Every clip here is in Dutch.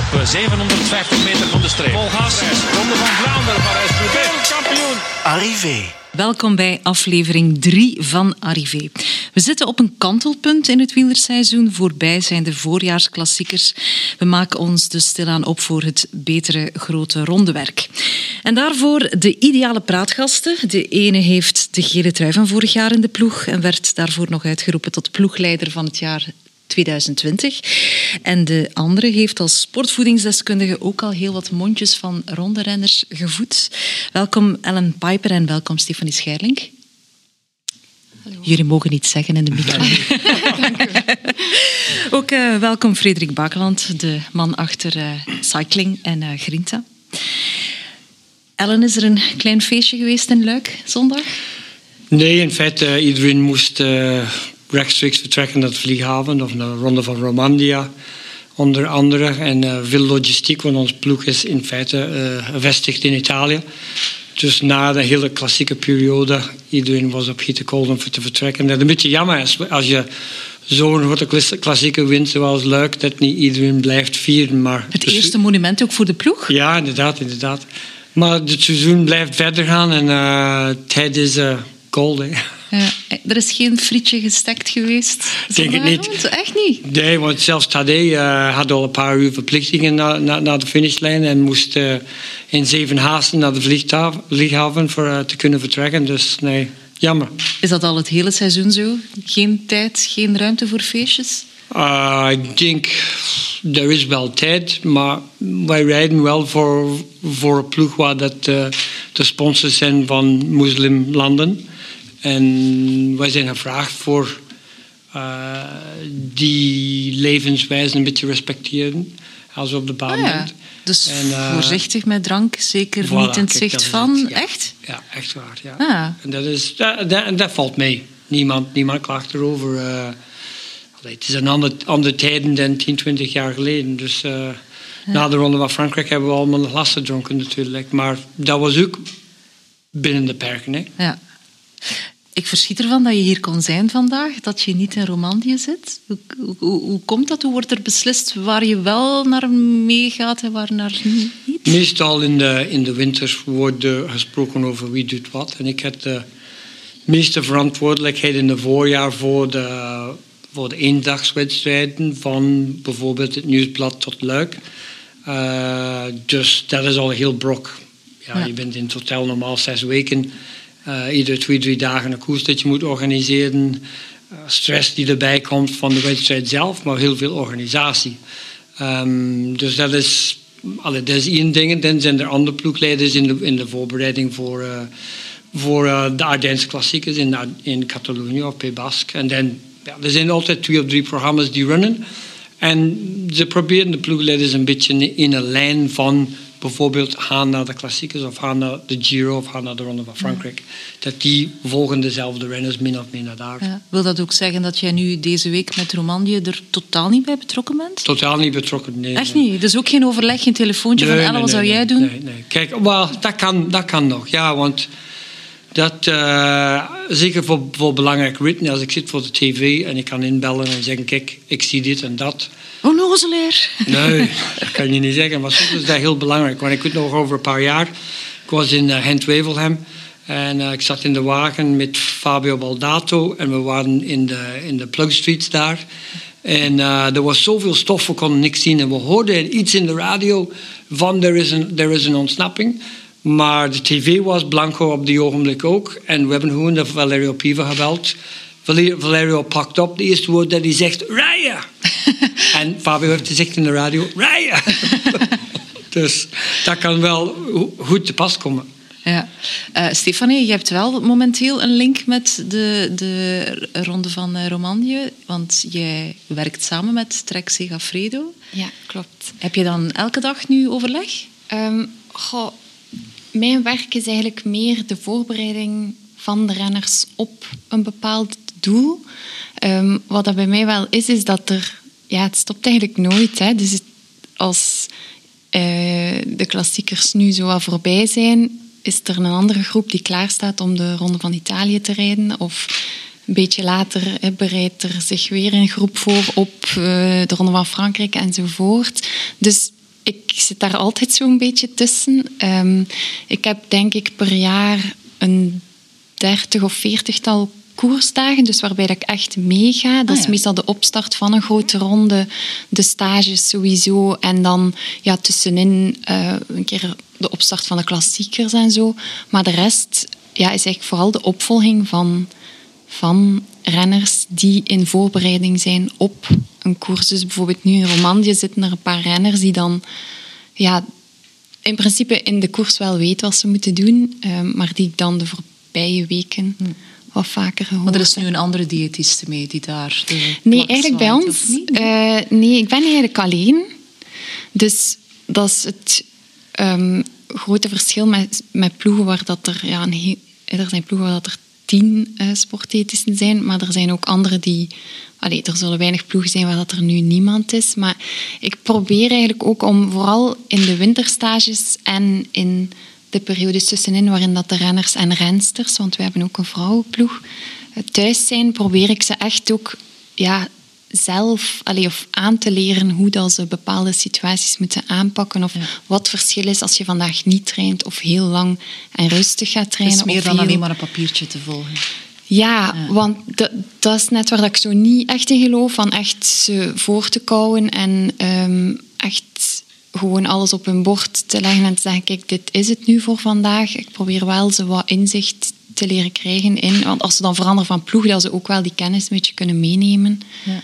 op 750 meter van de streep. Vol gas. Ronde van Vlaanderen, Parijs-Roubaix. Kampioen. Arrivé. Welkom bij aflevering 3 van Arrivé. We zitten op een kantelpunt in het wielerseizoen. Voorbij zijn de voorjaarsklassiekers. We maken ons dus stilaan op voor het betere grote rondewerk. En daarvoor de ideale praatgasten. De ene heeft de gele trui van vorig jaar in de ploeg en werd daarvoor nog uitgeroepen tot ploegleider van het jaar 2020. En de andere heeft als sportvoedingsdeskundige ook al heel wat mondjes van ronde renners gevoed. Welkom Ellen Piper en welkom Stefanie Scherling. Jullie mogen iets zeggen in de micro. ook uh, welkom Frederik Bakeland, de man achter uh, Cycling en uh, Grinta. Ellen, is er een klein feestje geweest in Luik zondag? Nee, in feite, iedereen moest rechtstreeks vertrekken naar de vlieghaven of naar de Ronde van Romandie onder andere. En uh, veel logistiek, want onze ploeg is in feite uh, gevestigd in Italië. Dus na de hele klassieke periode, iedereen was op hitte kool om te vertrekken. Dat is een beetje jammer is als je zo'n grote klassieke wint zoals Luik, dat niet iedereen blijft vieren. Maar het dus, eerste monument ook voor de ploeg? Ja, inderdaad, inderdaad. Maar het seizoen blijft verder gaan en uh, tijd is gold. Hè. Ja, er is geen frietje gestekt geweest. Denk het niet. Echt niet? Nee, want zelfs Tadej uh, had al een paar uur verplichtingen naar, naar, naar de finishlijn en moest uh, in zeven haasten naar de vlieghaven voor uh, te kunnen vertrekken. Dus nee, jammer. Is dat al het hele seizoen zo? Geen tijd, geen ruimte voor feestjes? ik denk, er is wel tijd, maar wij rijden wel voor, voor een ploeg waar dat, de sponsors zijn van moslimlanden. En wij zijn gevraagd voor uh, die levenswijze een beetje respecteren als we op de baan oh ja. Dus en, uh, voorzichtig met drank, zeker voilà, niet in het zicht van. Het, ja. Echt? Ja, echt waar. Ja. Ah. En dat, is, dat, dat, dat, valt mee. Niemand, niemand klaagt erover. Uh, het is een ander, ander tijden dan 10, 20 jaar geleden. Dus ja. na de Ronde van Frankrijk hebben we allemaal een glas gedronken natuurlijk. Maar dat was ook binnen de perken. Hè. Ja. Ik verschiet ervan dat je hier kon zijn vandaag, dat je niet in Romandie zit. Hoe, hoe, hoe komt dat? Hoe wordt er beslist waar je wel naar meegaat en waar naar niet? Meestal in de, in de winter wordt gesproken over wie doet wat. En ik heb de meeste verantwoordelijkheid in het voorjaar voor de, voor de eendagswedstrijden van bijvoorbeeld het Nieuwsblad tot Luik. Uh, dus dat is al heel brok. Ja, ja. Je bent in totaal normaal zes weken uh, iedere twee, drie dagen een koers dat je moet organiseren. Uh, stress die erbij komt van de wedstrijd zelf, maar heel veel organisatie. Um, dus dat is, allee, dat is één ding. Dan zijn er andere ploegleiders in de, in de voorbereiding voor, uh, voor de Ardense klassiekers in, in Catalonië of Basque. En dan, ja, er zijn altijd twee of drie programma's die runnen. En ze proberen de ploegleiders een beetje in een lijn van bijvoorbeeld gaan naar de klassiekers of gaan naar de Giro of gaan naar de Ronde van Frankrijk. Dat die volgen dezelfde renners min of meer naar daar. Ja. Wil dat ook zeggen dat jij nu deze week met Romandie er totaal niet bij betrokken bent? Totaal niet betrokken, nee. Echt niet? Dus ook geen overleg, geen telefoontje nee, van nee, wat zou jij doen? Nee, nee. Kijk, well, dat, kan, dat kan nog, ja, want dat, uh, zeker voor, voor belangrijk ritten, als ik zit voor de tv en ik kan inbellen en zeggen, kijk, ik zie dit en dat. Onnozeleer. Nee, dat kan je niet zeggen, maar soms is dat heel belangrijk. Want ik weet nog over een paar jaar, ik was in uh, Gent-Wevelgem en uh, ik zat in de wagen met Fabio Baldato en we waren in de, in de Plug Streets daar. En uh, er was zoveel stof, we konden niks zien. En we hoorden iets in de radio van er is een, er is een ontsnapping. Maar de tv was blanco op die ogenblik ook. En we hebben gewoon de Valerio Piva gebeld. Valerio pakt op de eerste woord dat hij zegt, rijden! en Fabio heeft gezegd in de radio, rijden! dus dat kan wel goed te pas komen. Ja. Uh, Stefanie, je hebt wel momenteel een link met de, de Ronde van uh, Romandie, want jij werkt samen met Trek Segafredo. Ja, klopt. Heb je dan elke dag nu overleg? Um, goh, mijn werk is eigenlijk meer de voorbereiding van de renners op een bepaald doel. Um, wat dat bij mij wel is, is dat er... Ja, het stopt eigenlijk nooit. Hè. Dus als uh, de klassiekers nu zo al voorbij zijn, is er een andere groep die klaarstaat om de Ronde van Italië te rijden. Of een beetje later hè, bereidt er zich weer een groep voor op uh, de Ronde van Frankrijk enzovoort. Dus ik zit daar altijd zo'n beetje tussen. Ehm, ik heb denk ik per jaar een dertig of veertigtal koersdagen, dus waarbij dat ik echt meega. Dat Ah, is meestal de opstart van een grote ronde, de stages sowieso, en dan ja, tussenin eh, een keer de opstart van de klassiekers en zo. Maar de rest ja, is eigenlijk vooral de opvolging van, van renners die in voorbereiding zijn op een koers. Dus bijvoorbeeld nu in Romandie zitten er een paar renners die dan ja, in principe in de koers wel weten wat ze moeten doen, eh, maar die ik dan de voorbije weken wat vaker gehoord Maar er is nu een andere diëtiste mee die daar de Nee, eigenlijk bij ons. eh, nee, ik ben eigenlijk alleen. Dus dat is het ehm, grote verschil met, met ploegen waar dat er... Ja, een er zijn ploegen waar dat er tien eh sportdiëtisten zijn, maar er zijn ook andere die... Allee, er zullen weinig ploegen zijn waar dat er nu niemand is. Maar ik probeer eigenlijk ook om vooral in de winterstages en in de periodes tussenin waarin dat de renners en rensters, want we hebben ook een vrouwenploeg, eh, thuis zijn, probeer ik ze echt ook ja, zelf allee, of aan te leren hoe dat ze bepaalde situaties moeten aanpakken. Of wat het verschil is als je vandaag niet traint of heel lang en rustig gaat Het trainen. is meer of dan heel- alleen maar een papiertje te volgen. ja, want dat, dat is net waar dat ik zo niet echt in geloof. Van echt ze voor te kouwen en ehm, echt gewoon alles op hun bord te leggen en te zeggen: kijk, dit is het nu voor vandaag. Ik probeer wel ze wat inzicht te leren krijgen in. Want als ze dan veranderen van ploeg, dat ze ook wel die kennis een beetje kunnen meenemen. Ja.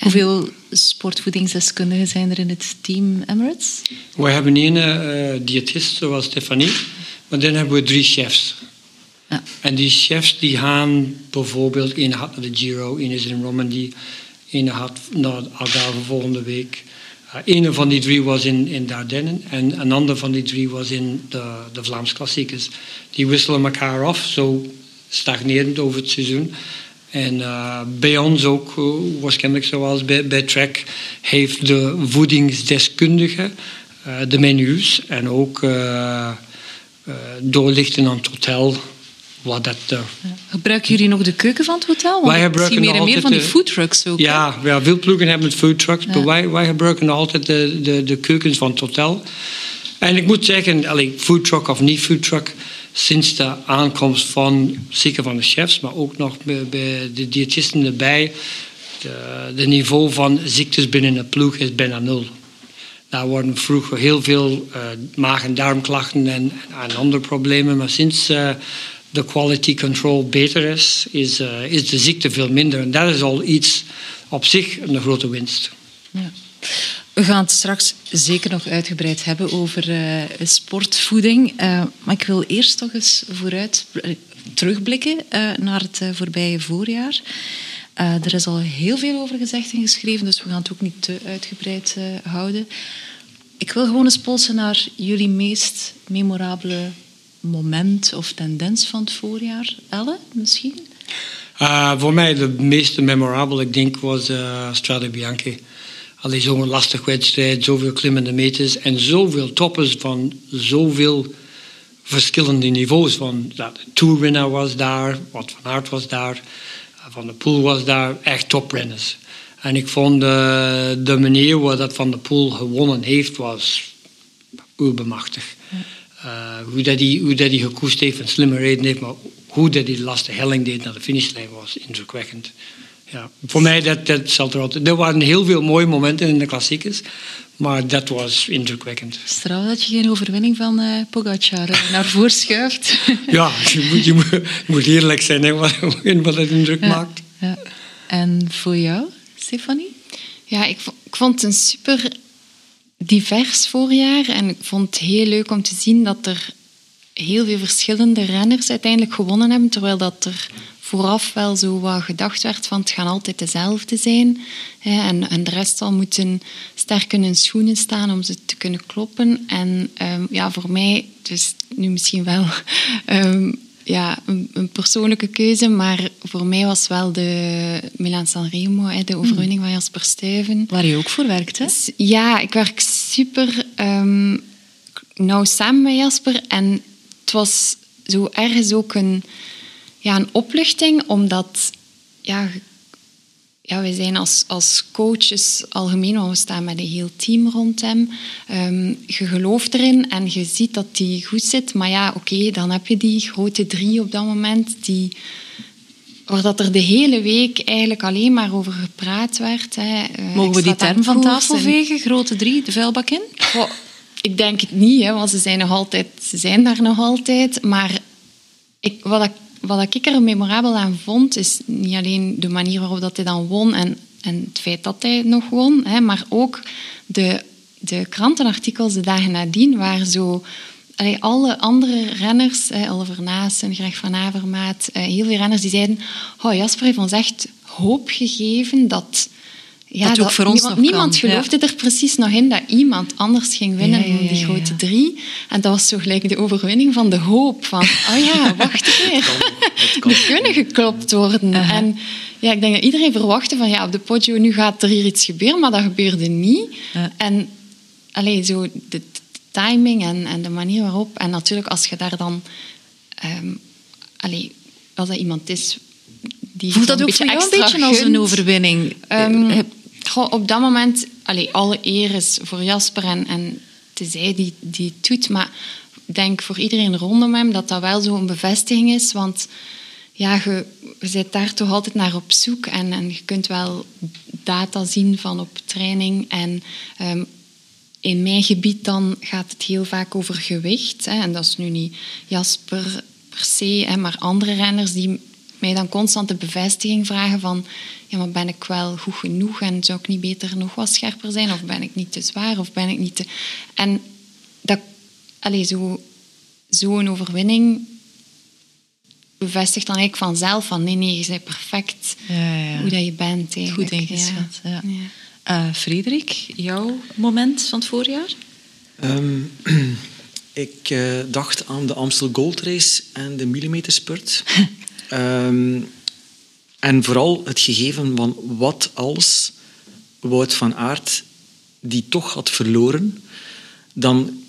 Hoeveel sportvoedingsdeskundigen zijn er in het team Emirates? We hebben een eh, diëtist, zoals Stefanie, maar dan hebben we drie chefs. Ja. En die chefs die gaan bijvoorbeeld, een gaat naar de Giro, een is in Romandie, een gaat naar Algarve volgende week. Uh, een van die drie was in, in Dardenne en een ander van die drie was in de, de Vlaams klassiekers. Die wisselen elkaar af, zo stagnerend over het seizoen. En eh, bij ons ook, eh, waarschijnlijk zoals bij, bij Trek, heeft de voedingsdeskundige eh, de menus en ook eh, eh, doorlichten aan het hotel. Wat dat, eh, Gebruiken jullie nog de keuken van het hotel? Want Wij ik gebruiken meer en meer van die foodtrucks ook. hè? ja, veel ploegen hebben het food trucks, maar wij, wij gebruiken altijd de, de, de keukens van het hotel. En ik moet zeggen, allee, food truck of niet food truck, sinds de aankomst van, zeker van de chefs, maar ook nog bij, de diëtisten erbij, de, de niveau van ziektes binnen de ploeg is bijna nul. Daar worden vroeger heel veel eh, maag- en darmklachten en, en andere problemen, maar sinds eh, de quality control beter is, is, eh, is de ziekte veel minder. En dat is al iets op zich een grote winst. Ja. We gaan het straks zeker nog uitgebreid hebben over eh, sportvoeding. Eh, maar ik wil eerst toch eens vooruit terugblikken naar het voorbije voorjaar. Er is al heel veel over gezegd en geschreven, dus we gaan het ook niet te uitgebreid houden. Ik wil gewoon eens polsen naar jullie meest memorabele moment of tendens van het voorjaar. Elle, misschien? Uh, voor mij de meest memorabele, ik denk, was uh, Strade Bianchi. Alleen zo'n lastig wedstrijd, zoveel klimmende meters en zoveel toppers van zoveel verschillende niveaus. Van, ja, de tourwinnaar was daar, Wat van Aert was daar, uh, Van der Poel was daar, echt toprenners. En ik vond uh, de manier waar dat Van der Poel gewonnen heeft, was ubermachtig. Uh, hoe dat hij, hoe dat hij gekoest heeft en slimme reden heeft, maar hoe dat hij de laatste helling deed naar de finishlijn was indrukwekkend. Ja, voor mij dat, dat zat er altijd. Er waren heel veel mooie momenten in de klassiekers, maar dat was indrukwekkend. Straf dat je geen overwinning van uh, Pogacar uh, naar voren schuift. ja, je moet, je moet, je moet eerlijk zijn hè, wat, wat het indruk ja, maakt. Ja. En voor jou, Stefanie? Ja, ik, ik vond het een super divers voorjaar. En ik vond het heel leuk om te zien dat er heel veel verschillende renners uiteindelijk gewonnen hebben. Terwijl dat er vooraf wel zo wat gedacht werd van het gaan altijd dezelfde zijn. En, en de rest zal moeten sterk in hun schoenen staan om ze te kunnen kloppen. En um, ja, voor mij, dus nu misschien wel um, ja, een, een, persoonlijke keuze, maar voor mij was wel de Milan Sanremo, de overwinning van Jasper Stuyven. Waar je ook voor werkt, hè? Ja, ik werk super um, nauw samen met Jasper. En het was zo ergens ook een, ja, een opluchting, omdat ja, ja, wij zijn als, als coaches algemeen, want we staan met een heel team rond hem. Ehm, je gelooft erin en je ziet dat die goed zit. Maar ja, oké, dan heb je die grote drie op dat moment, die, waar dat er de hele week eigenlijk alleen maar over gepraat werd. Hè. Eh, Mogen we die term van tafel vegen, grote drie, de vuilbak in? Goh, ik denk het niet, hè, want ze zijn, nog altijd, ze zijn daar nog altijd. Maar ik, wat ik wat ik er memorabel aan vond, is niet alleen de manier waarop dat hij dan won en, en het feit dat hij nog won, hè, maar ook de, de krantenartikels de dagen nadien, waar zo alle andere renners, hè, Oliver Naassen, Greg van Avermaat, eh, heel veel renners, die zeiden oh, Jasper heeft ons echt hoop gegeven dat ja, dat, voor ons niemand, niemand geloofde er precies nog in dat iemand anders ging winnen ja, die grote drie. En dat was zo gelijk de overwinning van de hoop. Van, oh ja, wacht even. We kunnen geklopt worden. En ja, ik denk dat iedereen verwachtte van, ja, op de podio nu gaat er hier iets gebeuren, maar dat gebeurde niet. En alleen zo de, timing en, en de manier waarop. En natuurlijk, als je daar dan... Um, allee, als dat iemand is die Voelt dat ook voor jou een beetje als een overwinning? Um, op dat moment, alle eer is voor Jasper en, en het is die, die het doet. Maar ik denk voor iedereen rondom hem dat dat wel zo'n bevestiging is. Want ja, je, bent daar toch altijd naar op zoek. En, en je kunt wel data zien van op training. En um, in mijn gebied dan gaat het heel vaak over gewicht. Hè. En dat is nu niet Jasper per se, maar andere renners die mij dan constant de bevestiging vragen van ja, maar ben ik wel goed genoeg en zou ik niet beter nog wat scherper zijn of ben ik niet te zwaar of ben ik niet te... En dat, allez, zo, zo'n overwinning bevestigt dan eigenlijk vanzelf van nee, nee, je bent perfect ja, ja. hoe dat je bent. Eigenlijk. Goed ingeschat, ja. Uh, Frederik, jouw moment van het voorjaar? Um, ik uh, dacht aan de Amstel Gold Race en de millimeterspurt. um, En vooral het gegeven van wat als Wout van Aert die toch had verloren, dan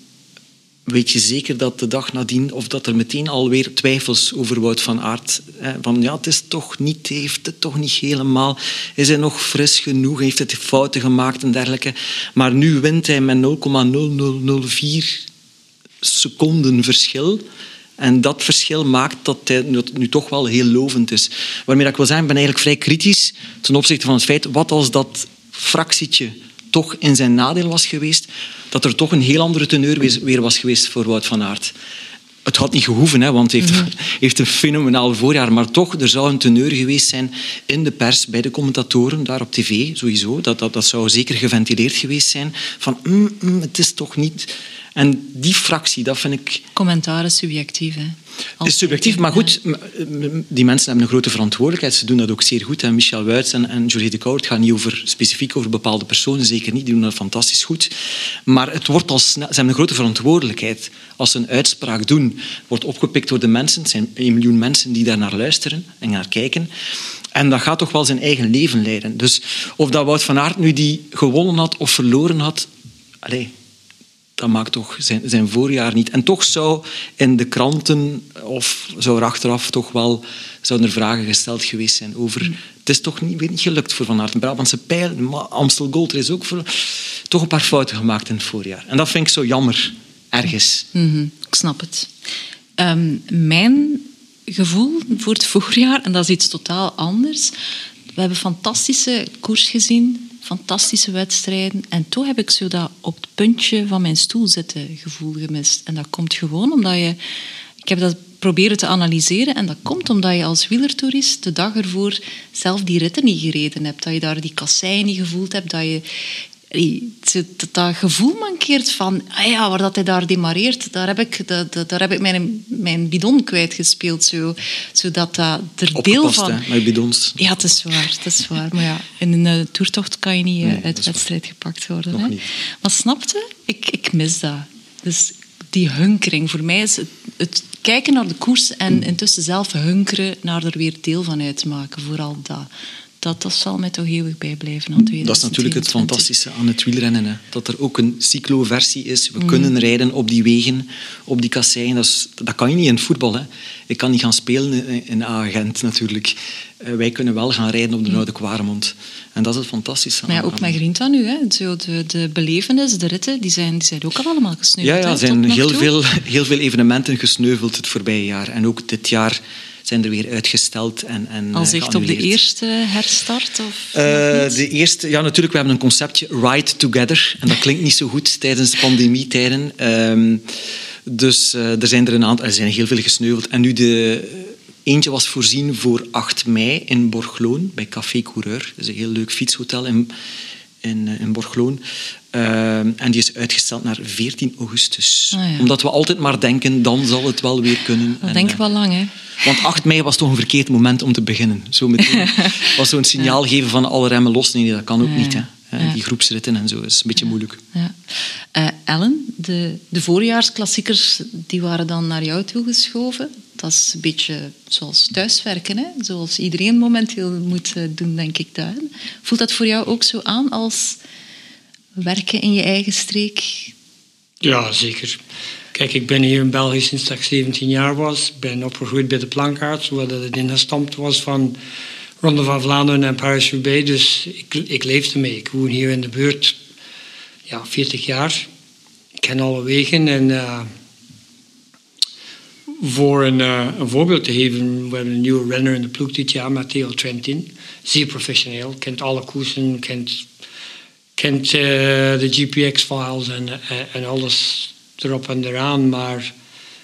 weet je zeker dat de dag nadien, of dat er meteen alweer twijfels over Wout van Aert, van ja, het is toch niet, heeft het toch niet helemaal, is hij nog fris genoeg, heeft het fouten gemaakt en dergelijke. Maar nu wint hij met 0,0004 seconden verschil. En dat verschil maakt dat het nu toch wel heel lovend is. Waarmee ik wil zeggen, ik ben eigenlijk vrij kritisch ten opzichte van het feit, wat als dat fractietje toch in zijn nadeel was geweest, dat er toch een heel andere teneur weer was geweest voor Wout van Aert. Het had niet gehoeven, hè, want hij heeft, mm heeft een fenomenaal voorjaar. Maar toch, er zou een teneur geweest zijn in de pers, bij de commentatoren, daar op tv sowieso. Dat, dat, dat zou zeker geventileerd geweest zijn. Van, mm, mm, het is toch niet en die fractie, dat vind ik... Commentaar is subjectief, hè? Het is subjectief, maar goed, die mensen hebben een grote verantwoordelijkheid. Ze doen dat ook zeer goed. En Michel Wuits en, en de Koud gaan niet over, specifiek over bepaalde personen, zeker niet. Die doen dat fantastisch goed. Maar het wordt al snel, ze hebben een grote verantwoordelijkheid. Als ze een uitspraak doen, wordt opgepikt door de mensen. Het zijn een miljoen mensen die daar naar luisteren en naar kijken. En dat gaat toch wel zijn eigen leven leiden. Dus of dat Wout van Aert nu die gewonnen had of verloren had... Allez, dat maakt toch zijn, zijn voorjaar niet. En toch zou in de kranten, of zou er achteraf toch wel zouden er vragen gesteld geweest zijn over... Mm. Het is toch niet, gelukt voor Van Aert. Brabantse pijl, Amstel Gold is ook voor, toch een paar fouten gemaakt in het voorjaar. En dat vind ik zo jammer, ergens. Mhm, ik snap het. Ehm, mijn gevoel voor het voorjaar, en dat is iets totaal anders... We hebben fantastische koers gezien fantastische wedstrijden. En toch heb ik zo dat op het puntje van mijn stoel zitten gevoel gemist. En dat komt gewoon omdat je... Ik heb dat proberen te analyseren en dat komt omdat je als wielertoerist de dag ervoor zelf die ritten niet gereden hebt. Dat je daar die kasseien niet gevoeld hebt, dat je dat gevoel mankeert van, ah ja, waar dat hij daar demareert, daar heb ik, dat, daar heb ik mijn, mijn bidon kwijtgespeeld. Zo, zodat dat er deel van... Hè, met bidons. Ja, het is waar, het is waar. Maar ja, in een uh, toertocht kan je niet uh, uit de wedstrijd gepakt worden. Nog hè? Niet. Maar snapte? Ik, ik mis dat. Dus die hunkering. Voor mij is het, het kijken naar de koers en intussen zelf hunkeren naar er weer deel van uitmaken. Vooral dat dat, dat zal mij toch eeuwig bijblijven. Dat is natuurlijk het 2022. fantastische aan het wielrennen. Hè. Dat er ook een cyclo-versie is. Mm. We kunnen rijden op die wegen, op die kasseien. Dat, is- dat kan je niet in het voetbal. Hè. Ik kan niet gaan spelen in- in Agent natuurlijk. Eh, wij kunnen wel gaan rijden op de Oude Kwaremond. En dat is het fantastische. Mm. Maar ja, ook met Grinta nu. Hè. Zo de, de belevenis, de ritten, die zijn, die zijn ook al allemaal gesneuveld. ja er zijn heel veel, heel veel evenementen gesneuveld het voorbije jaar. En ook dit jaar zijn er weer uitgesteld en, en Als eh, echt op de eerste herstart? Of Eh, de eerste, ja, natuurlijk, we hebben een conceptje Ride Together. En dat klinkt niet zo goed tijdens pandemietijden. Ehm dus eh, er zijn er een aantal, er zijn heel veel gesneuveld. En nu de, eentje was voorzien voor 8 mei in Borgloon, bij Café Coureur. Dat is een heel leuk fietshotel in, in, eh, in Borgloon. Ehm, en die is uitgesteld naar 14 augustus. Ah, ja. Omdat we altijd maar denken, dan zal het wel weer kunnen. Dat En, denk ik eh, wel lang, hè? want 8 mei was toch een verkeerd moment om te beginnen. Zo meteen was zo'n signaal geven van alle remmen los. Nee, dat kan ook Ja, niet. Hè. Ja. Eh. Die groepsritten en zo is een beetje moeilijk. Ja. Eh, Ellen, de, de voorjaarsklassiekers die waren dan naar jou toegeschoven. Dat is een beetje zoals thuiswerken, hè? zoals iedereen momenteel moet eh, doen, denk ik. Daar. Voelt dat voor jou ook zo aan als werken in je eigen streek? Ja, zeker. Kijk, ik ben hier in België sinds dat ik 17 jaar was. Ik ben opgegroeid bij de plankaarts, waar dat het ingestampt was van Ronde van Vlaanderen en Paris-Roubaix. Dus ik, ik leefde mee. Ik woon hier in de buurt ja, 40 jaar. Ik ken alle wegen en... eh, voor een, eh, een voorbeeld te geven, we hebben een nieuwe renner in de ploeg dit jaar, Matteo Trentin. Zeer professioneel, kent alle koersen, kent, kent eh, de GPX-files en, en alles erop en eraan. Maar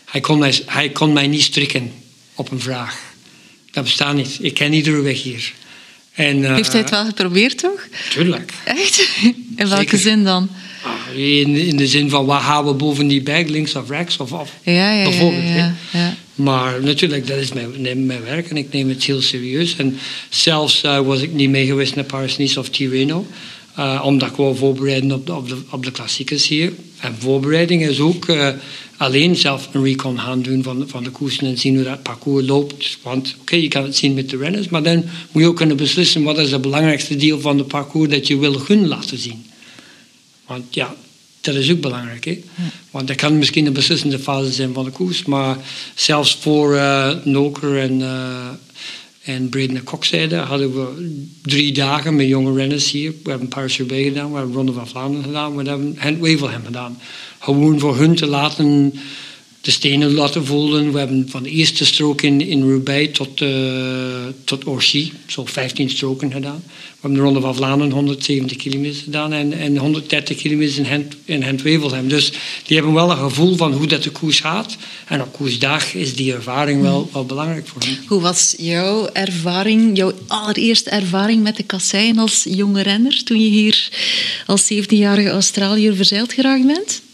hij kon, mij, hij kon mij niet strikken op een vraag. Dat bestaat niet. Ik ken iedere weg hier. En, eh, Heeft hij het wel geprobeerd, toch? Tuurlijk. Echt? In welke Zeker. zin dan? Ah, In, in de zin van, wat gaan we boven die bag, links of rechts? Of, of Ja, ja, bijvoorbeeld. ja, ja. Maar natuurlijk, dat is mijn, mijn werk en ik neem het heel serieus. En zelfs eh, was ik niet mee geweest naar Paris-Nice of Tirreno. Eh, omdat ik wou voorbereiden op de, op, de, op de klassiekers hier. En voorbereiding is ook eh, alleen zelf een recon gaan doen van, van de koersen en zien hoe dat parcours loopt. Want oké, je kan het zien met de renners, maar dan moet je ook kunnen beslissen wat is het belangrijkste deel van het parcours dat je wil hun laten zien. Want ja, dat is ook belangrijk. Hè? Want dat kan misschien een beslissende fase zijn van de koers. Maar zelfs voor eh Noker en, en Braden Kokzijde hadden we drie dagen met jonge renners hier. We hebben Paris-Roubaix gedaan, we hebben Ronde van Vlaanderen gedaan, we hebben Gent-Wevelgem gedaan. Gewoon voor hun te laten de stenen laten voelen. We hebben van de eerste strook in, in Roubaix tot, eh tot Orchy, zo 15 stroken gedaan. We hebben de Ronde van Vlaanderen 170 kilometer gedaan en, en 130 kilometer in Gent, in Gent-Wevelgem. Dus die hebben wel een gevoel van hoe dat de koers gaat. En op koersdag is die ervaring wel, wel belangrijk voor hen. Hoe was jouw ervaring, jouw allereerste ervaring met de kasseien als jonge renner toen je hier als 17-jarige Australiër verzeild geraakt bent?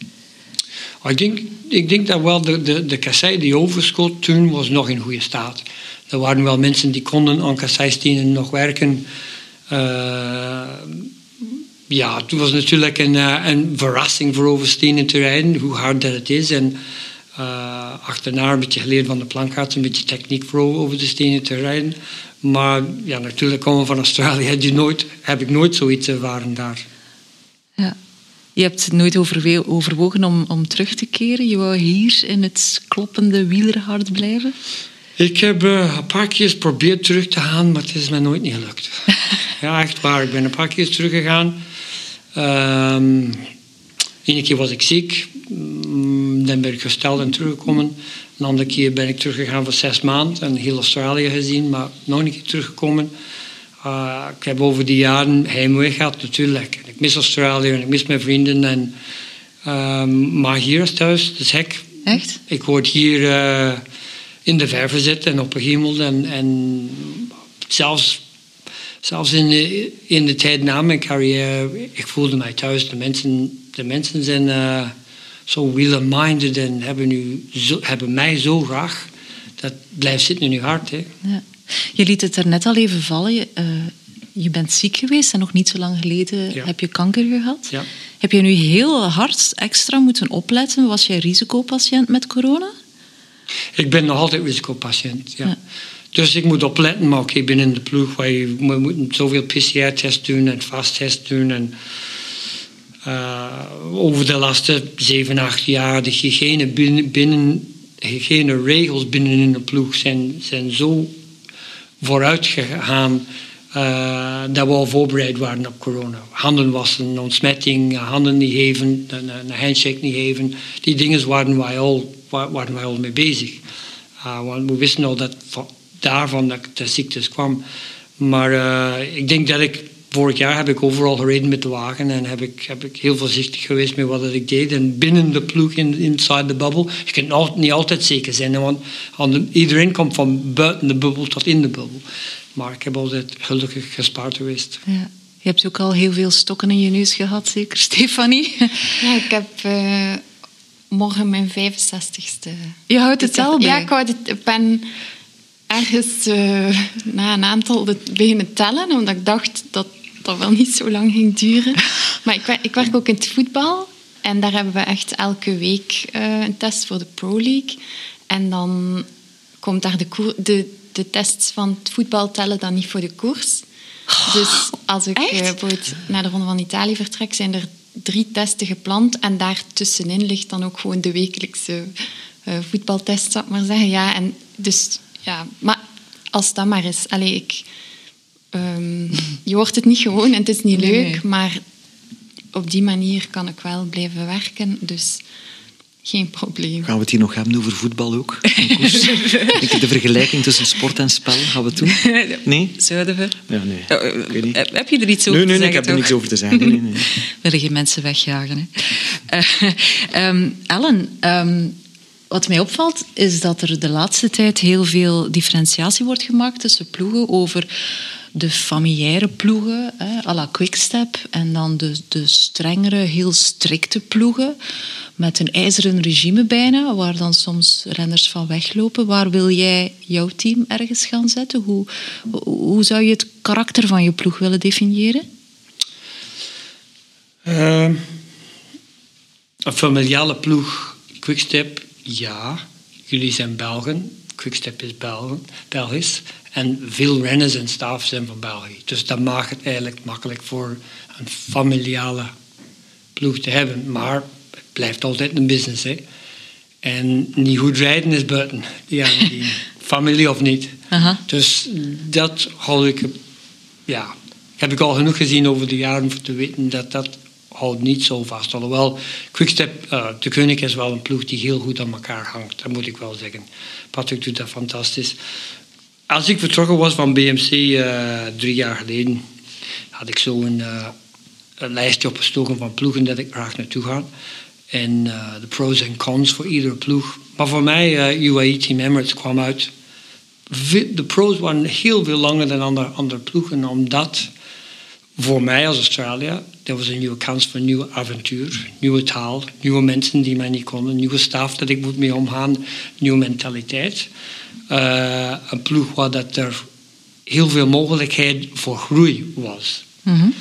Ik denk, ik denk dat wel de, de, de kassei die overschoot toen was nog in goede staat. Er waren wel mensen die konden aan kasseistenen nog werken. Eh, ja, het was natuurlijk een, eh, een verrassing voor over stenen te rijden, hoe hard dat het is. En eh, achterna een beetje geleerd van de plankaart, een beetje techniek voor over de stenen te rijden. Maar ja, natuurlijk komen van Australië, heb, je nooit, heb ik nooit zoiets ervaren daar. Ja. Je hebt nooit overwogen om, om terug te keren. Je wou hier in het kloppende wielerhart blijven. Ik heb eh, een paar keer geprobeerd terug te gaan, maar het is mij nooit niet gelukt. ja, echt waar. Ik ben een paar keer teruggegaan. Ehm Eén keer was ik ziek. Mm, Dan ben ik gesteld en teruggekomen. Een andere keer ben ik teruggegaan voor zes maanden en heel Australië gezien, maar nog een keer teruggekomen. Uh, ik heb over die jaren heimwee gehad natuurlijk. Ik mis Australië en ik mis mijn vrienden. En, um, maar hier is thuis, het is hek. Echt? Ik word hier uh, in de verven zitten en op een hemel. En, en zelfs, zelfs in, de, in de tijd na mijn carrière, ik voelde mij thuis. De mensen, de mensen zijn uh, zo wheel-minded en hebben, nu zo, hebben mij zo graag. Dat blijft zitten in je hart. Hè. Ja. Je liet het er net al even vallen. Je, uh, je bent ziek geweest en nog niet zo lang geleden Ja. heb je kanker gehad. Ja. Heb je nu heel hard extra moeten opletten? Was jij risicopatiënt met corona? Ik ben nog altijd risicopatiënt. Ja. Ja. Dus ik moet opletten, maar oké, binnen de ploeg, we moeten zoveel PCR-tests doen en fasttests doen. En, uh, over de laatste zeven, acht jaar, de hygiëne binnen, binnen hygiëneregels binnen in de ploeg zijn, zijn zo vooruit gegaan uh, dat we al voorbereid waren op corona. Handen wassen, ontsmetting, handen niet geven, een, een handshake niet geven. Die dingen waren wij al, waren wij al mee bezig. Uh, want we wisten al dat daarvan dat de ziektes kwam. Maar ik denk dat ik vorig jaar heb ik overal gereden met de wagen en heb ik, heb ik heel voorzichtig geweest met wat ik deed. En binnen de ploeg, in, inside the bubble, je kunt niet altijd zeker zijn, want iedereen komt van buiten de bubbel tot in de bubbel. Maar ik heb altijd gelukkig gespaard geweest. Ja. Je hebt ook al heel veel stokken in je neus gehad, zeker, Stefanie? Ja, ik heb uh, morgen mijn 65ste. Je houdt het al bij? Ja, ik, houd het, ik ben ergens uh, na een aantal beginnen tellen, omdat ik dacht dat dat wel niet zo lang ging duren. Maar ik, ik werk ook in het voetbal. En daar hebben we echt elke week uh, een test voor de Pro League. En dan komt daar de, de, de tests van het voetbal tellen dan niet voor de koers. Dus als ik uh, bijvoorbeeld naar de Ronde van Italië vertrek, zijn er drie testen gepland. En daartussenin ligt dan ook gewoon de wekelijkse uh, voetbaltest, zou ik maar zeggen. Ja, en dus, ja, maar als dat maar is. Allee, ik, um, je wordt het niet gewoon en het is niet leuk, maar op die manier kan ik wel blijven werken. Dus geen probleem. Gaan we het hier nog hebben over voetbal ook? De vergelijking tussen sport en spel, gaan we het doen? Nee? Zouden we? Ja, nee. Oh, niet. Heb je er iets over nee, nee, te zeggen? Nee, ik heb er niks over te zeggen. Nee, nee. Willen geen mensen wegjagen. Hè? Uh, um, Ellen, um, wat mij opvalt is dat er de laatste tijd heel veel differentiatie wordt gemaakt tussen ploegen over de familiaire ploegen, hè, à la Quickstep, en dan de, de strengere, heel strikte ploegen met een ijzeren regime bijna, waar dan soms renners van weglopen. Waar wil jij jouw team ergens gaan zetten? Hoe, hoe zou je het karakter van je ploeg willen definiëren? Uh, een familiale ploeg, Quickstep, ja. Jullie zijn Belgen, Quickstep is Belgen, Belgisch. En veel renners en staf zijn van België. Dus dat maakt het eigenlijk makkelijk voor een familiale ploeg te hebben. Maar het blijft altijd een business. Hè. En niet goed rijden is buiten. Ja, die familie of niet. Dus dat hou ik... Ja, heb ik al genoeg gezien over de jaren om te weten dat dat houdt niet zo vast. Alhoewel, Quickstep, uh, de Koning is wel een ploeg die heel goed aan elkaar hangt. Dat moet ik wel zeggen. Patrick doet dat fantastisch. Als ik vertrokken was van BMC uh, drie jaar geleden, had ik zo een, uh, een, lijstje opgestoken van ploegen dat ik graag naartoe ga. En uh, de pros en cons voor iedere ploeg. Maar voor mij, UAE Team Emirates kwam uit. De pros waren heel veel langer dan andere, andere ploegen, omdat voor mij als Australië, dat was een nieuwe kans voor een nieuw avontuur, nieuwe taal, nieuwe mensen die mij niet konden, nieuwe staf dat ik moet mee omgaan, nieuwe mentaliteit. Uh, een ploeg waar dat er heel veel mogelijkheid voor groei was. Mm -hmm.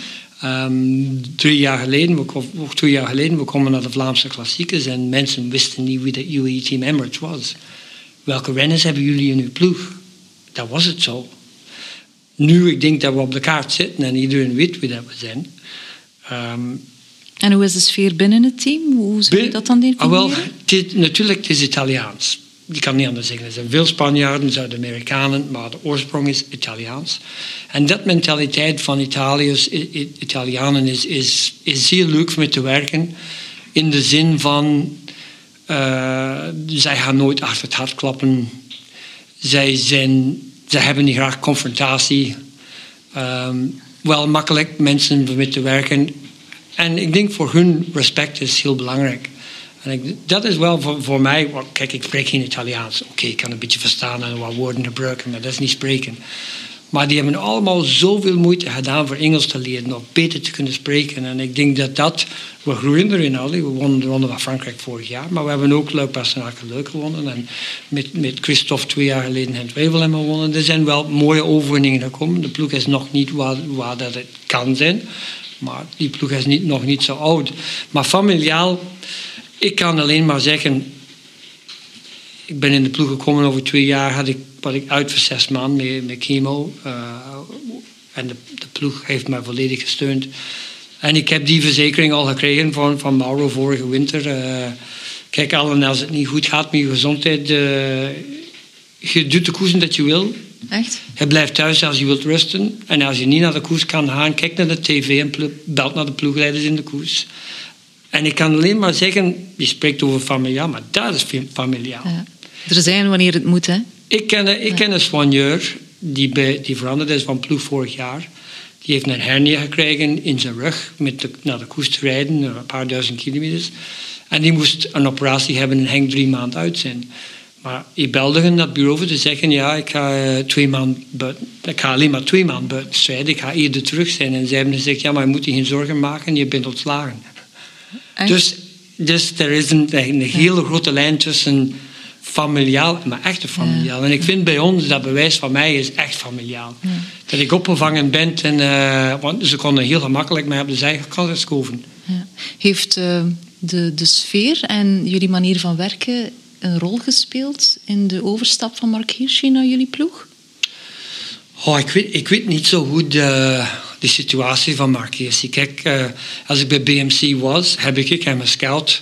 um, drie jaar geleden, of twee jaar geleden, we komen naar de Vlaamse klassiekers en mensen wisten niet wie de UAE Team Emirates was. Welke renners hebben jullie in uw ploeg? Dat was het zo. Nu, ik denk dat we op de kaart zitten en iedereen weet wie dat we zijn. Um, en hoe is de sfeer binnen het team? Hoe zou je dat dan definiëren? Ah, wel, het, natuurlijk, het is Italiaans. Je kan niet anders zeggen. Er zijn veel Spanjaarden, Zuid-Amerikanen, maar de oorsprong is Italiaans. En dat mentaliteit van Italiërs, Italianen is, is, is zeer leuk om te werken. In de zin van, uh, zij gaan nooit achter het hart klappen. Zij, zijn, zij hebben niet graag confrontatie. Um, wel makkelijk mensen om mee te werken. En ik denk voor hun respect is heel belangrijk. En dat is wel voor, voor mij, kijk, ik spreek geen Italiaans. Oké, ik kan een beetje verstaan en wat woorden gebruiken, maar dat is niet spreken. Maar die hebben allemaal zoveel moeite gedaan voor Engels te leren, of beter te kunnen spreken. En ik denk dat dat, we groeien erin al. We wonnen de Ronde van Frankrijk vorig jaar, maar we hebben ook Leuk Bastenaken leuk gewonnen. En met, met Christophe twee jaar geleden het Wevelhem gewonnen. Er zijn wel mooie overwinningen gekomen. De ploeg is nog niet waar, waar dat het kan zijn. Maar die ploeg is niet, nog niet zo oud. Maar familiaal, ik kan alleen maar zeggen, ik ben in de ploeg gekomen over twee jaar, had ik, was ik uit voor zes maanden met, met chemo. Uh, en de, de, ploeg heeft mij volledig gesteund. En ik heb die verzekering al gekregen van, van Mauro vorige winter. Uh, kijk, Allen, als het niet goed gaat met je gezondheid, uh, je doet de koersen dat je wil. Echt? Je blijft thuis als je wilt rusten. En als je niet naar de koers kan gaan, kijk naar de tv en belt naar de ploegleiders in de koers. En ik kan alleen maar zeggen, je spreekt over familiaal, maar dat is familiaal. Ja. Er zijn wanneer het moet, hè? Ik ken, ik ken een soigneur die, bij, die veranderd is van ploeg vorig jaar. Die heeft een hernia gekregen in zijn rug met de, naar de koers te rijden, een paar duizend kilometers. En die moest een operatie hebben en ging drie maanden uit zijn. Maar ik belde hen dat bureau te zeggen, ja, ik ga, uh, twee maanden buiten, ik ga alleen maar twee maanden buiten strijden. Ik ga eerder terug zijn. En zij hebben gezegd, ja, maar je moet je geen zorgen maken, je bent ontslagen. Dus, dus er is een, een hele grote lijn tussen familiaal, maar echt familiaal. En ik vind bij ons, dat bewijs van mij is echt familiaal. Dat ik opgevangen ben, en, uh, want ze konden heel gemakkelijk mij op de zijkant geschoven. Ja. Heeft uh, de, de sfeer en jullie manier van werken een rol gespeeld in de overstap van Mark Hirschi naar jullie ploeg? Oh, ik, weet, ik niet zo goed de, de situatie van Hirschi. Kijk, uh, als ik bij BMC was, heb ik hem scout